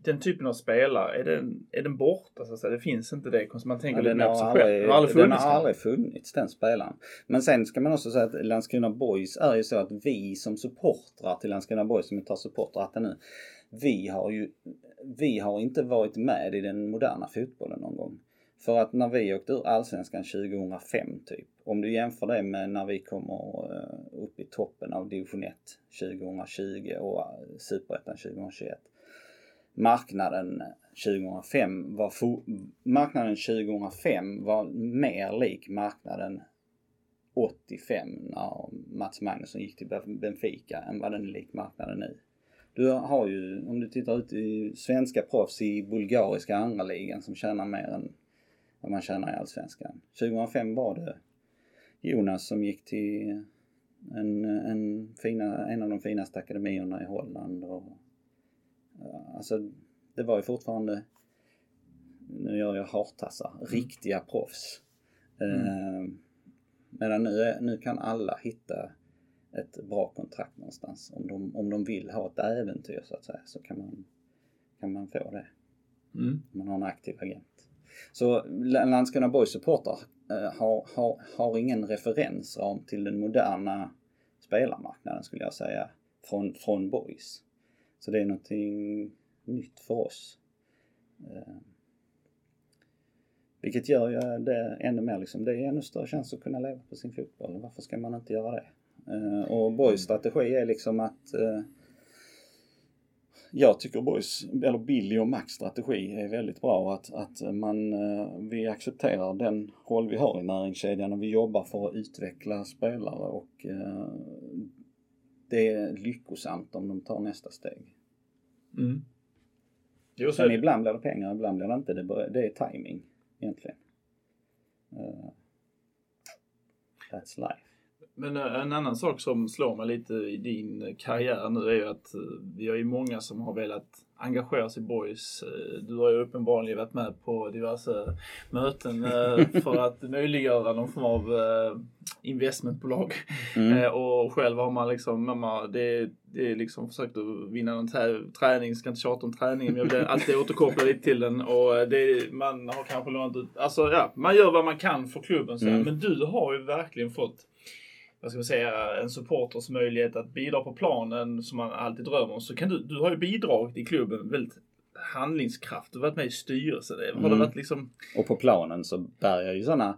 den typen av spelare, är den, är den borta så att säga? Det finns inte det. Man tänker Ja, den, har aldrig. Den har aldrig den funnits. har aldrig funnits den spelaren. Men sen ska man också säga att Landskrona Boys är ju så att vi som supportrar till Landskrona Boys, som vi tar supportratten nu. Vi har ju, vi har inte varit med i den moderna fotbollen någon gång. För att när vi åkte ur Allsvenskan 2005 typ. Om du jämför det med när vi kommer eh, upp i toppen av division 1 2020 och eh, Superettan 2021 marknaden 2005 var marknaden 2005 var mer lik marknaden 85 när Mats Magnusson gick till Benfica än vad den är lik marknaden nu. Du har ju, om du tittar ut i svenska proffs i bulgariska andra ligan som tjänar mer än vad man tjänar i allsvenskan. 2005 var det Jonas som gick till en, en, fina, en av de finaste akademierna i Holland och Alltså det var ju fortfarande, nu gör jag hartassar, riktiga proffs. Eh, medan nu, nu kan alla hitta ett bra kontrakt någonstans. Om de, om de vill ha ett äventyr så att säga så kan man, kan man få det. Mm. Om man har en aktiv agent. Så Landskrona Boys supportrar eh, har, har, har ingen referensram till den moderna spelarmarknaden skulle jag säga. Från, från Boys. Så det är någonting nytt för oss. Eh, vilket gör ju det ännu mer liksom, det är ännu större chans att kunna leva på sin fotboll. Varför ska man inte göra det? Eh, och Boys strategi är liksom att eh, jag tycker Boys, eller Billy och Max strategi är väldigt bra. Att, att man, eh, vi accepterar den roll vi har i näringskedjan och vi jobbar för att utveckla spelare och eh, det är lyckosamt om de tar nästa steg. Mm. Jo, Sen ibland blir det pengar, ibland blir det inte. Det, det är timing egentligen. Eh, that's life. Men eh, en annan sak som slår mig lite i din karriär nu är ju att eh, vi har ju många som har velat engagera sig i Boys. Eh, Du har ju uppenbarligen varit med på diverse möten för att möjliggöra någon form av investmentbolag. Mm. Och själv har man liksom, mamma, det, det är liksom försökt att vinna någon träning, ska inte tjata om träningen men jag vill alltid återkoppla lite till den och det, man har kanske lånat ut, alltså ja, man gör vad man kan för klubben så. Mm. Men du har ju verkligen fått vad ska man säga, en supporters möjlighet att bidra på planen som man alltid drömmer om. Så kan du, du har ju bidragit i klubben väldigt handlingskraft. Du har varit med i styrelsen. Har det Mm. varit liksom Och på planen så bär jag ju sådana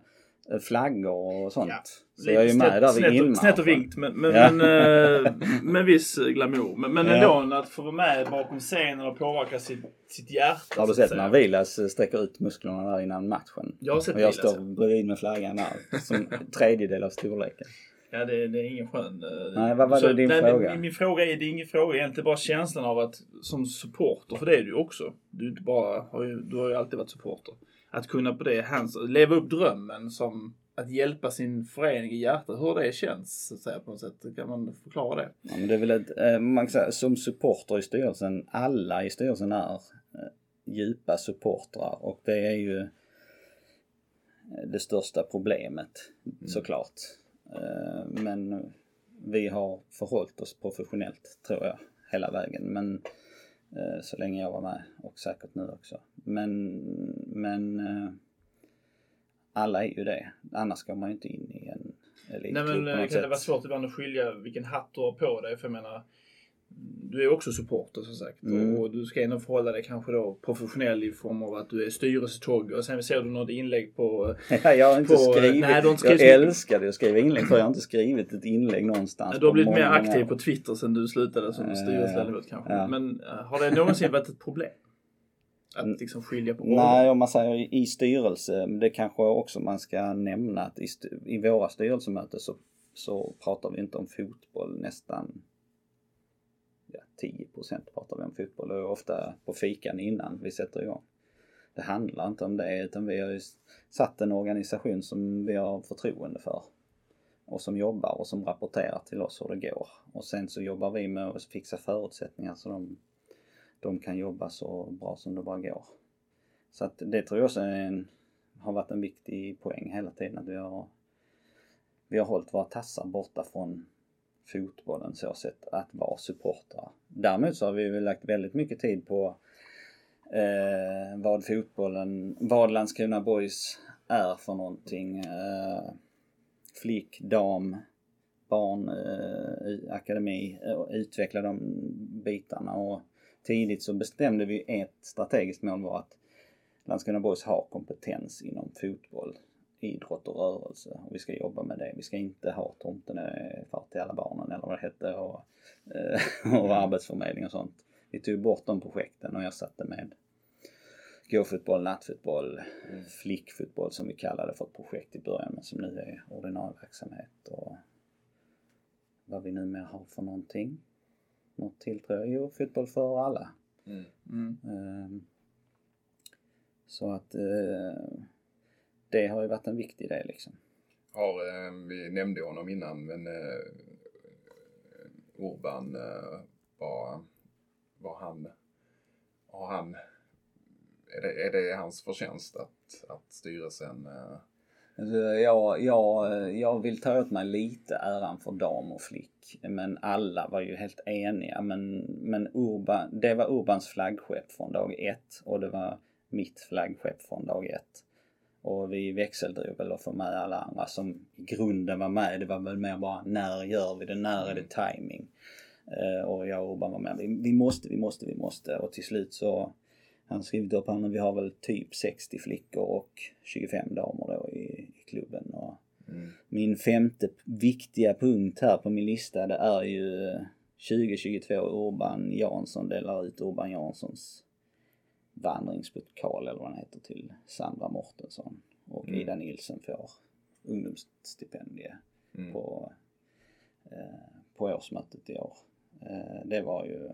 flaggor och sånt. Ja, så jag är ju med där vid snett, snett och vinkt men, men, Ja. men eh, med viss glamour. Men, men Ja. ändå att få vara med bakom scenen och påverka sitt, sitt hjärta. Har du sett när Vilas sträcker ut musklerna där innan matchen? Jag har sett Och jag Vilas, står bredvid med flaggan där. Som tredjedel av storleken. Ja, det, det är ingen skön... eh, Nej, vad var så- din nej, fråga? Min, min fråga är, det är ingen fråga egentligen bara känslan av att som supporter, för det är du också. Du, inte bara, har ju, du har ju alltid varit supporter. Att kunna på det hands, leva upp drömmen som att hjälpa sin förening i hjärtat, hur det känns så att säga på något sätt. Kan man förklara det? Ja, men det är väl ett, eh, man kan säga, som supporter i styrelsen, alla i styrelsen är eh, djupa supportrar och det är ju det största problemet såklart. Eh, Men vi har förhållit oss professionellt tror jag hela vägen. Men eh, så länge jag var med och säkert nu också. Men, men eh, alla är ju det. Annars går man ju inte in i en elitklubb Nej men kan det sätt. vara svårt ibland att skilja vilken hatt du har på dig? För jag menar, du är också supporter som sagt. Mm. Och du ska ändå förhålla dig kanske då professionell i form av att du är styrelsetogg och sen ser du något inlägg på... Ja, jag har inte på- skrivit. nej, du har inte jag skrivit mycket. älskade att skriva inlägg för jag har inte skrivit ett inlägg någonstans. Du har blivit mer aktiv år. på Twitter sen du slutade som Eh, styrelseledamot kanske. ja. Men eh, har det någonsin varit ett problem? Att Mm. liksom skilja på roller? Nej, om man säger i styrelse, det kanske också man ska nämna att i, i våra styrelsemöten så, så pratar vi inte om fotboll nästan 10 pratar vi om fotboll och ofta på fikan innan vi sätter igång. Det handlar inte om det utan vi har ju satt en organisation som vi har förtroende för och som jobbar och som rapporterar till oss hur det går. Och sen så jobbar vi med att fixa förutsättningar så de, de kan jobba så bra som det bara går. Så att det tror jag också är en, har varit en viktig poäng hela tiden att vi har, vi har hållit våra tassar borta från fotbollen så sett att vara supportrar. Däremot så har vi väl lagt väldigt mycket tid på eh, vad fotbollen, vad Landskrona Boys är för någonting. Eh, flick, dam, barn, eh, akademi, eh, utveckla de bitarna och tidigt så bestämde vi ett strategiskt mål var att Landskrona Boys har kompetens inom fotboll, idrott och rörelse och vi ska jobba med det. Vi ska inte ha tomten är far till alla barnen eller vad det hette och, eh, och arbetsförmedling och sånt. Vi tog bort de projekten och ersatte med gåfotboll, nattfotboll, mm. flickfotboll som vi kallade för ett projekt i början men som nu är ordinarie verksamhet och vad vi numera har för någonting. Något till tror jag. Jo, fotboll för alla. Mm. Mm. Um, så att uh, det har ju varit en viktig del liksom. Har, uh, vi nämnde honom innan men uh, Urban, var, var han, har han, är det, är det hans förtjänst att, att styrelsen Alltså, jag, jag, jag vill ta åt mig lite äran för dam och flick. Men alla var ju helt eniga. Men, men Urban, det var Urbans flaggskepp från dag ett och det var mitt flaggskepp från dag ett. Och vi växeldrog väl och få med alla andra som i grunden var med. Det var väl mer bara när gör vi det? När är det mm. timing? Uh, och jag och Urban var med. Vi, vi måste, vi måste, vi måste. Och till slut så han skrivit upp här vi har väl typ 60 flickor och 25 damer då i, i klubben. Och mm. Min femte viktiga punkt här på min lista det är ju 2022 Urban Jansson delar ut Urban Janssons vandringspokal eller vad han heter till Sandra Mortensson. Och mm. Ida Nilsen får ungdomsstipendie mm. på, eh, på årsmötet i år. Eh, det var ju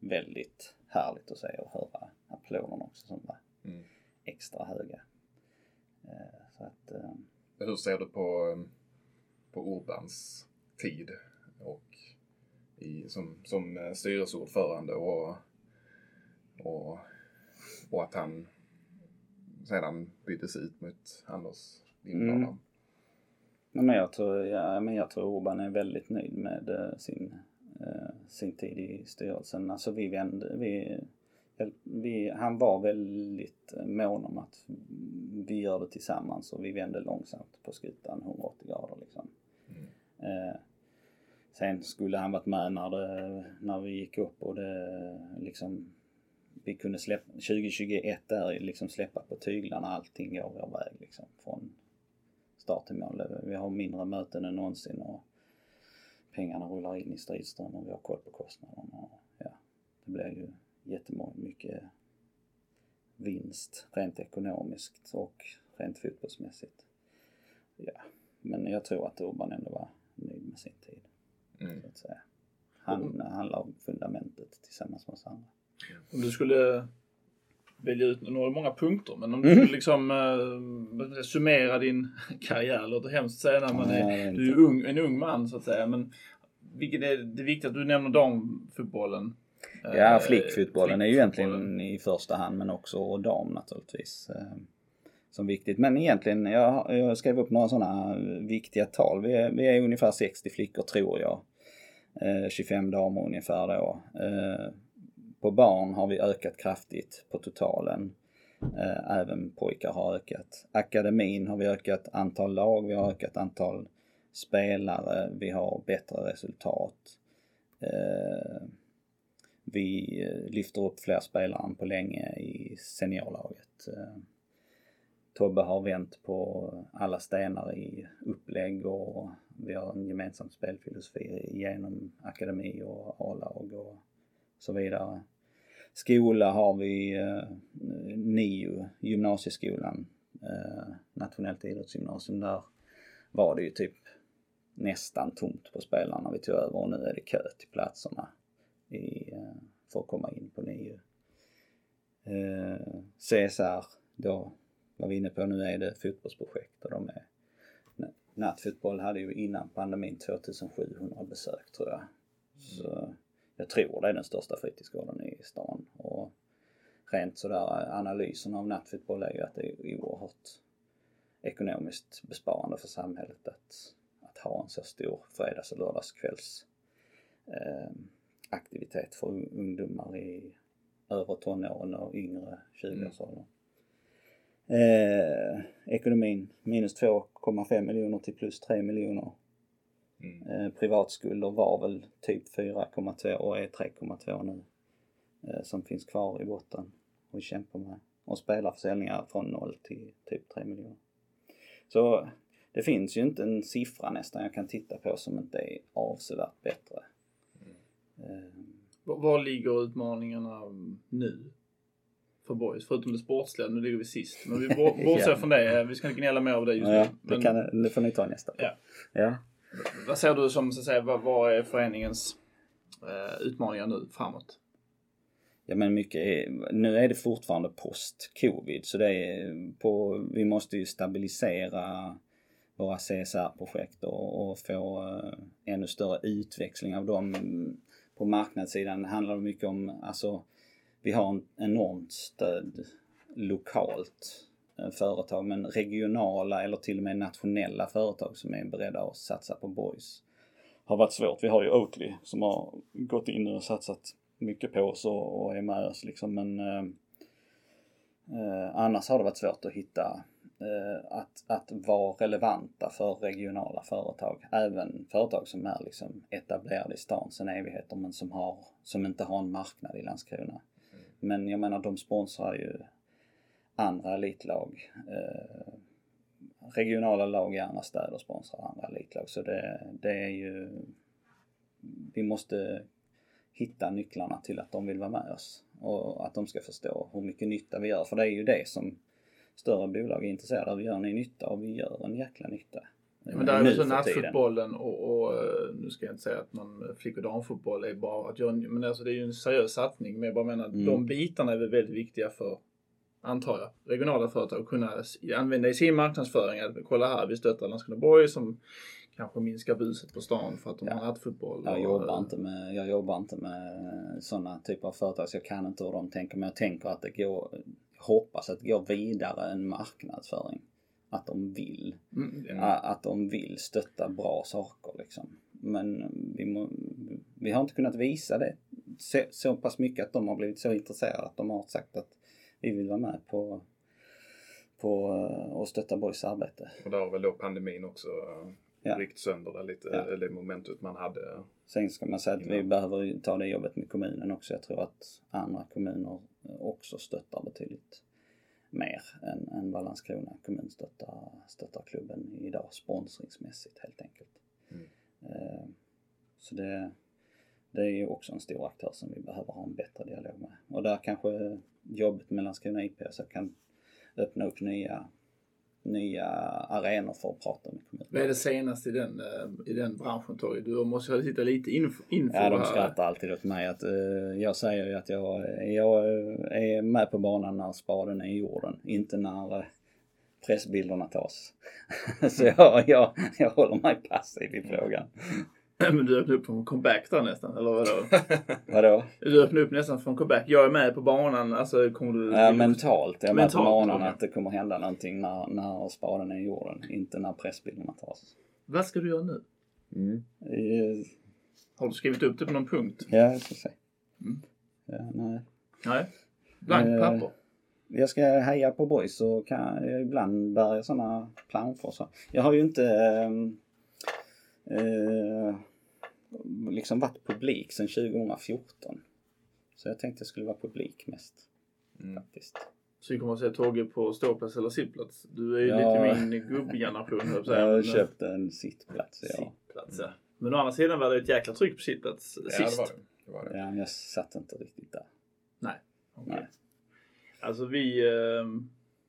väldigt härligt att se och höra applåderna också som var mm. extra höga. Eh, så att, eh, Hur ser du på, på Urbans tid och i, som, som eh, styrelseordförande och, och, och att han sedan byttes ut mot Anders Lindblad? Mm. Men jag, tror, ja, men jag tror Urban är väldigt nöjd med sin, sin tid i styrelsen. Alltså vi vände, vi vi, han var väldigt mån om att vi gör det tillsammans och vi vände långsamt på skutan 180 grader liksom. Mm. Eh, sen skulle han varit med när, det, när vi gick upp och det liksom vi kunde släppa, 2021 där liksom släppa på tyglarna, allting går vår väg liksom från start till mål. Vi har mindre möten än någonsin och pengarna rullar in i stridström och vi har koll på kostnaderna. Och, ja, det blir ju jättemycket vinst rent ekonomiskt och rent fotbollsmässigt. Ja, men jag tror att Urban ändå var nöjd med sin tid. Mm. Så att säga. Han, mm. han la fundamentet tillsammans med oss andra. Om du skulle välja ut, du många punkter, men om du mm. skulle liksom uh, summera din karriär, låter hemskt säga när man är, du är ung, en ung man så att säga, men vilket är det viktiga att du nämner damfotbollen Ja, eh, flickfotbollen är ju egentligen i första hand men också dam naturligtvis. Eh, som viktigt. Men egentligen, jag, jag skrev upp några sådana viktiga tal. Vi är, vi är ungefär 60 flickor tror jag. 25 eh, damer ungefär då. På barn har vi ökat kraftigt på totalen. Eh, även pojkar har ökat. Akademin har vi ökat antal lag, vi har ökat antal spelare, vi har bättre resultat. Eh, vi eh, lyfter upp fler spelare än på länge i seniorlaget. Tobbe har vänt på alla stenar i upplägg och vi har en gemensam spelfilosofi genom akademi och A-lag och så vidare. Skola har vi eh, NIU, gymnasieskolan, eh, Nationellt idrottsgymnasium. Där var det ju typ nästan tomt på spelarna vi tog över och nu är det kö till platserna i, eh, för att komma in på NIU. Eh, CSR, då var vi inne på, nu är det fotbollsprojekt och de är Nattfotboll hade ju innan pandemin 2700 besök tror jag. Så jag tror det är den största fritidsgården i stan. Och rent sådär analysen av nattfotboll är ju att det är oerhört ekonomiskt besparande för samhället att, att ha en så stor fredags och lördagskvälls eh, aktivitet för ungdomar i över tonåren och yngre 20-årsåldern. Eh, ekonomin minus 2,5 miljoner till plus 3 miljoner. Mm. Eh, privatskulder var väl typ 4,2 och är 3,2 nu. Eh, som finns kvar i botten och kämpar med. Och spelarförsäljningar från 0 till typ 3 miljoner. Så det finns ju inte en siffra nästan jag kan titta på som inte är avsevärt bättre. Eh, Var, var ligger utmaningarna nu? För boys, förutom det sportsliga. Nu ligger vi sist. Men vi bor- bortser Ja. från det. Vi ska inte gnälla mer över det just ja, nu. det, Men kan, det får ni ta nästa. Ja. ja vad ser du som, så att säga, vad, vad är föreningens eh, utmaningar nu framåt? Ja men mycket är, nu är det fortfarande post-covid så det är på, vi måste ju stabilisera våra CSR-projekt och, och få eh, ännu större utväxling av dem. På marknadssidan handlar det mycket om, alltså vi har en enormt stöd lokalt företag men regionala eller till och med nationella företag som är beredda att satsa på boys har varit svårt. Vi har ju Oatly som har gått in och satsat mycket på oss och, och är med oss liksom men eh, eh, annars har det varit svårt att hitta eh, att, att vara relevanta för regionala företag. Även företag som är liksom etablerade i stan sedan evigheter men som, har, som inte har en marknad i Landskrona. Men jag menar de sponsrar ju andra elitlag. Eh, regionala lag i andra städer sponsrar andra elitlag så det, det är ju vi måste hitta nycklarna till att de vill vara med oss och att de ska förstå hur mycket nytta vi gör. För det är ju det som större bolag är intresserade av. Gör ni nytta? Och vi gör en jäkla nytta. Ja, men där är Nu väl så för tiden. nattfotbollen och, och eh, nu ska jag inte säga att man flick och damfotboll är bara att göra en- men alltså det är ju en seriös satsning. Men jag bara menar Mm. de bitarna är väl väldigt viktiga för, antar jag, regionala företag kunna använda i sin marknadsföring. Att kolla här, vi stöttar Landskrona Boys som kanske minskar buset på stan för att de Ja. har nattfotboll. Jag jobbar inte med, jag jobbar inte med sådana typer av företag så jag kan inte hur de tänker men jag tänker att det går, hoppas att det går vidare än marknadsföring. Att de vill. Mm, ja. Att de vill stötta bra saker liksom. Men vi, må, vi har inte kunnat visa det så, så pass mycket att de har blivit så intresserade att de har sagt att vi vill vara med på, på eh, och stötta Borgs arbete. Och där har väl då pandemin också uh, Ja. ryckt sönder det lite, Ja. det momentet man hade. Sen ska man säga att vi Ja. behöver ta det jobbet med kommunen också. Jag tror att andra kommuner också stöttar betydligt mer än, än vad Landskrona kommun stöttar, stöttar klubben idag sponsringsmässigt helt enkelt. Mm. Eh, Så det, det är ju också en stor aktör som vi behöver ha en bättre dialog med. Och där kanske jobbet med Landskrona IP så kan öppna upp nya, nya arenor för att prata med kommunen. Vad är det senaste i den, eh, i den branschen Torge? Du måste ha hitta lite info, info Ja, de skrattar alltid åt mig att eh, jag säger ju att jag, jag är med på banan när spaden är i jorden, inte när eh, pressbilderna tas. Så jag, jag, jag håller mig passiv i frågan. Men du öppnar upp för en comeback där nästan, eller vadå? Vadå? Du öppnar upp nästan för en comeback. Jag är med på banan, alltså kommer du... Ja, mentalt. Jag är med på Mentalt, banan okej. att det kommer hända någonting när, när spaden är i jorden, inte när pressbilderna tas. Vad ska du göra nu? Mm. Eh, Har du skrivit upp det på någon punkt? Ja, jag ska se. Mm. Ja, nej. Nej. Blankt Eh, papper. jag ska heja på boys så kan jag ibland bära sådana planscher. Så. Jag har ju inte ehm, eh, liksom varit publik sedan 2014. Så jag tänkte jag skulle vara publik mest Mm. faktiskt. Så vi kommer att se Togge på ståplats eller sittplats. Du är ju Ja. lite min gubbgeneration höll jag Jag säga. har Men, köpt en sittplats. Ja. Sittplats, ja. Men å andra sidan var det ett jäkla tryck på sittplats Ja, det sist. var det. det, var det. ja, men jag satt inte riktigt där. Nej. okej. Nej. Alltså vi... Eh,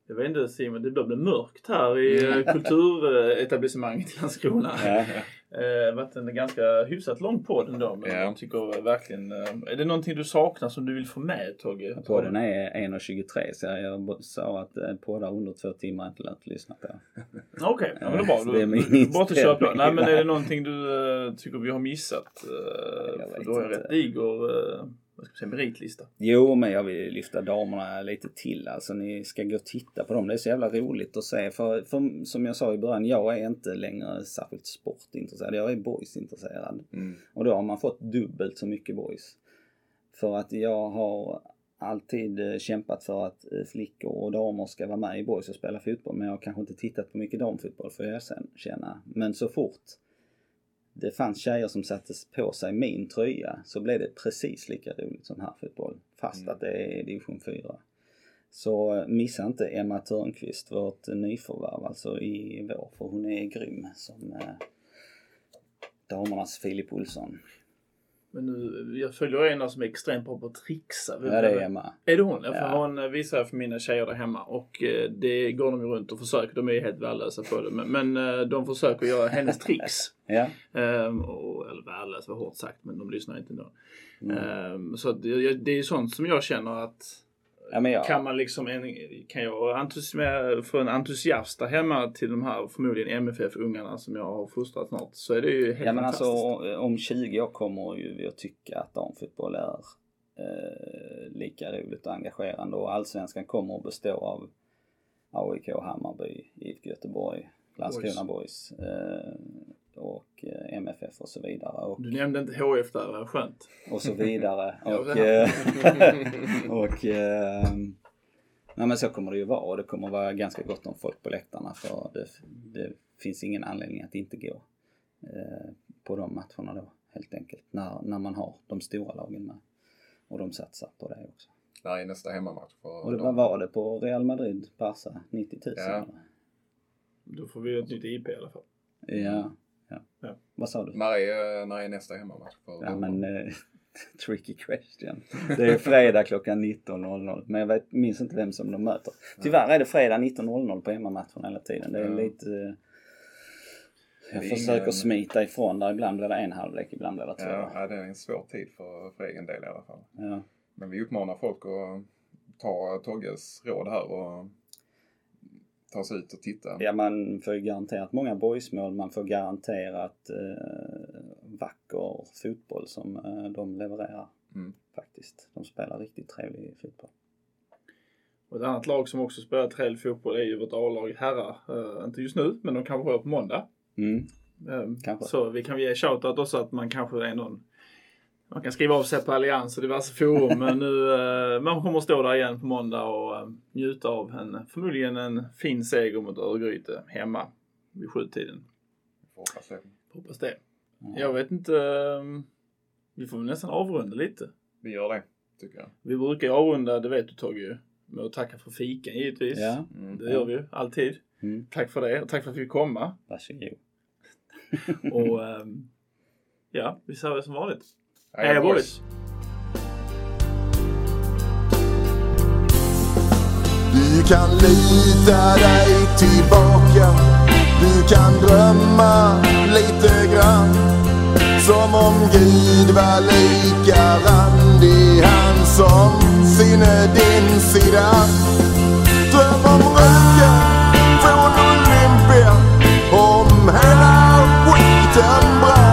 jag vet inte Simon, det börjar bli mörkt här i eh, kulturetablissemanget i Landskrona. Ja. Eh, varit en ganska hyfsat lång podd ändå. Men Ja. jag tycker verkligen... Eh, är det någonting du saknar som du vill få med Togge? Podden är 1.23 så jag sa att eh, poddar under två timmar inte lönt att lyssna på. Okej, ja, men det är bra. Det är Du, min du, kör på. inställning. Nej men är det någonting du eh, tycker vi har missat? Uh, Jag för du har rätt diger uh, vad ska jag säga, meritlista. Jo, men jag vill lyfta damerna lite till. Alltså ni ska gå och titta på dem. Det är så jävla roligt att se. För, för som jag sa i början, jag är inte längre särskilt sportintresserad. Jag är boysintresserad. Mm. Och då har man fått dubbelt så mycket boys. För att jag har alltid eh, kämpat för att eh, flickor och damer ska vara med i boys och spela fotboll men jag har kanske inte tittat på mycket damfotboll får jag erkänna. Men så fort det fanns tjejer som satte på sig min tröja så blev det precis lika roligt som här fotboll fast Mm. att det är division 4. Så eh, missa inte Emma Törnqvist, vårt nyförvärv alltså i vår för hon är grym som eh, damernas Filip Olsson. Men nu, jag följer en som är extremt bra på att trixa. Ja det är Emma. Är det hon? Ja. För hon eh, visar jag för mina tjejer där hemma och eh, det går de ju runt och försöker. De är ju helt värdelösa på det. Men, men eh, de försöker göra hennes tricks. Ja. Ehm, och, eller värdelösa var hårt sagt, men de lyssnar inte ändå. Mm. Ehm, så det, det är sånt som jag känner att ja jag, kan man liksom en, kan jag få en entusiast där hemma till de här förmodligen MFF-ungarna som jag har fostrat snart så är det ju helt Ja men alltså fantastiskt. om 20 år kommer ju vi att tycka att damfotboll är eh, lika roligt och engagerande och allsvenskan kommer att bestå av AIK, Hammarby, IFK Göteborg, Landskrona Boys. Eh, och eh, MFF och så vidare. Och, Du nämnde inte HF där, vad skönt. och så vidare. Och eh, och eh, nej men så kommer det ju vara och det kommer vara ganska gott om folk på läktarna för det, det finns ingen anledning att inte gå eh, på de matcherna då helt enkelt. När, när man har de stora lagen med. Och de satsar på det också. När är nästa hemmamatch? Och det, vad var det på Real Madrid, Barca? 90 000? Ja. Då får vi ett nytt IP i alla fall. Ja. Ja. Ja. Vad sa du? När är, när är nästa hemmamatch? Ja men eh, tricky question. Det är fredag klockan 19.00 men jag vet, minns inte vem som de möter. Tyvärr är det fredag 19.00 på hemmamatchen hela tiden. Det är Ja. lite... eh, Jag försöker ingen- smita ifrån där. Ibland blir det en halvlek, ibland blir det två. Ja, ja, det är en svår tid för, för egen del i alla fall. Ja. Men vi uppmanar folk att ta Togges råd här och ta sig ut och titta. ja, man får ju garanterat många boysmål. Man får garanterat eh, vacker fotboll som eh, de levererar. Mm. Faktiskt. De spelar riktigt trevlig fotboll. Och ett annat lag som också spelar trevlig fotboll är ju vårt A-lag herrar. Eh, inte just nu, men de kanske har på måndag. Mm. Ehm, Kanske. Så vi kan ge shoutout också att man kanske är någon man kan skriva av sig på Allians och diverse forum men nu eh, man kommer att stå där igen på måndag och eh, njuta av en förmodligen en fin seger mot Örgryte hemma vid sjutiden. Får hoppas det. Hoppas det. Ja. Jag vet inte. eh, Vi får väl nästan avrunda lite. Vi gör det, tycker jag. Vi brukar avrunda, det vet du Togge ju, med att tacka för fiken givetvis. Ja, Mm. Det gör vi ju alltid. mm. Tack för det och tack för att vi fick komma. varsågod. Och ehm, ja, vi ser det som vanligt. Boys! boys! Du kan lita dig tillbaka. Du kan drömma lite grann. Som om Gud var lika randig Han som sinne din sida. Dröm om röken från Olympia. Om hela skiten brann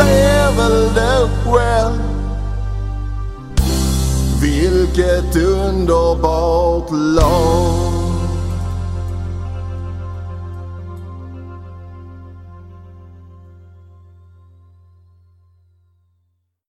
Du ser väl det själv Vilket underbart lag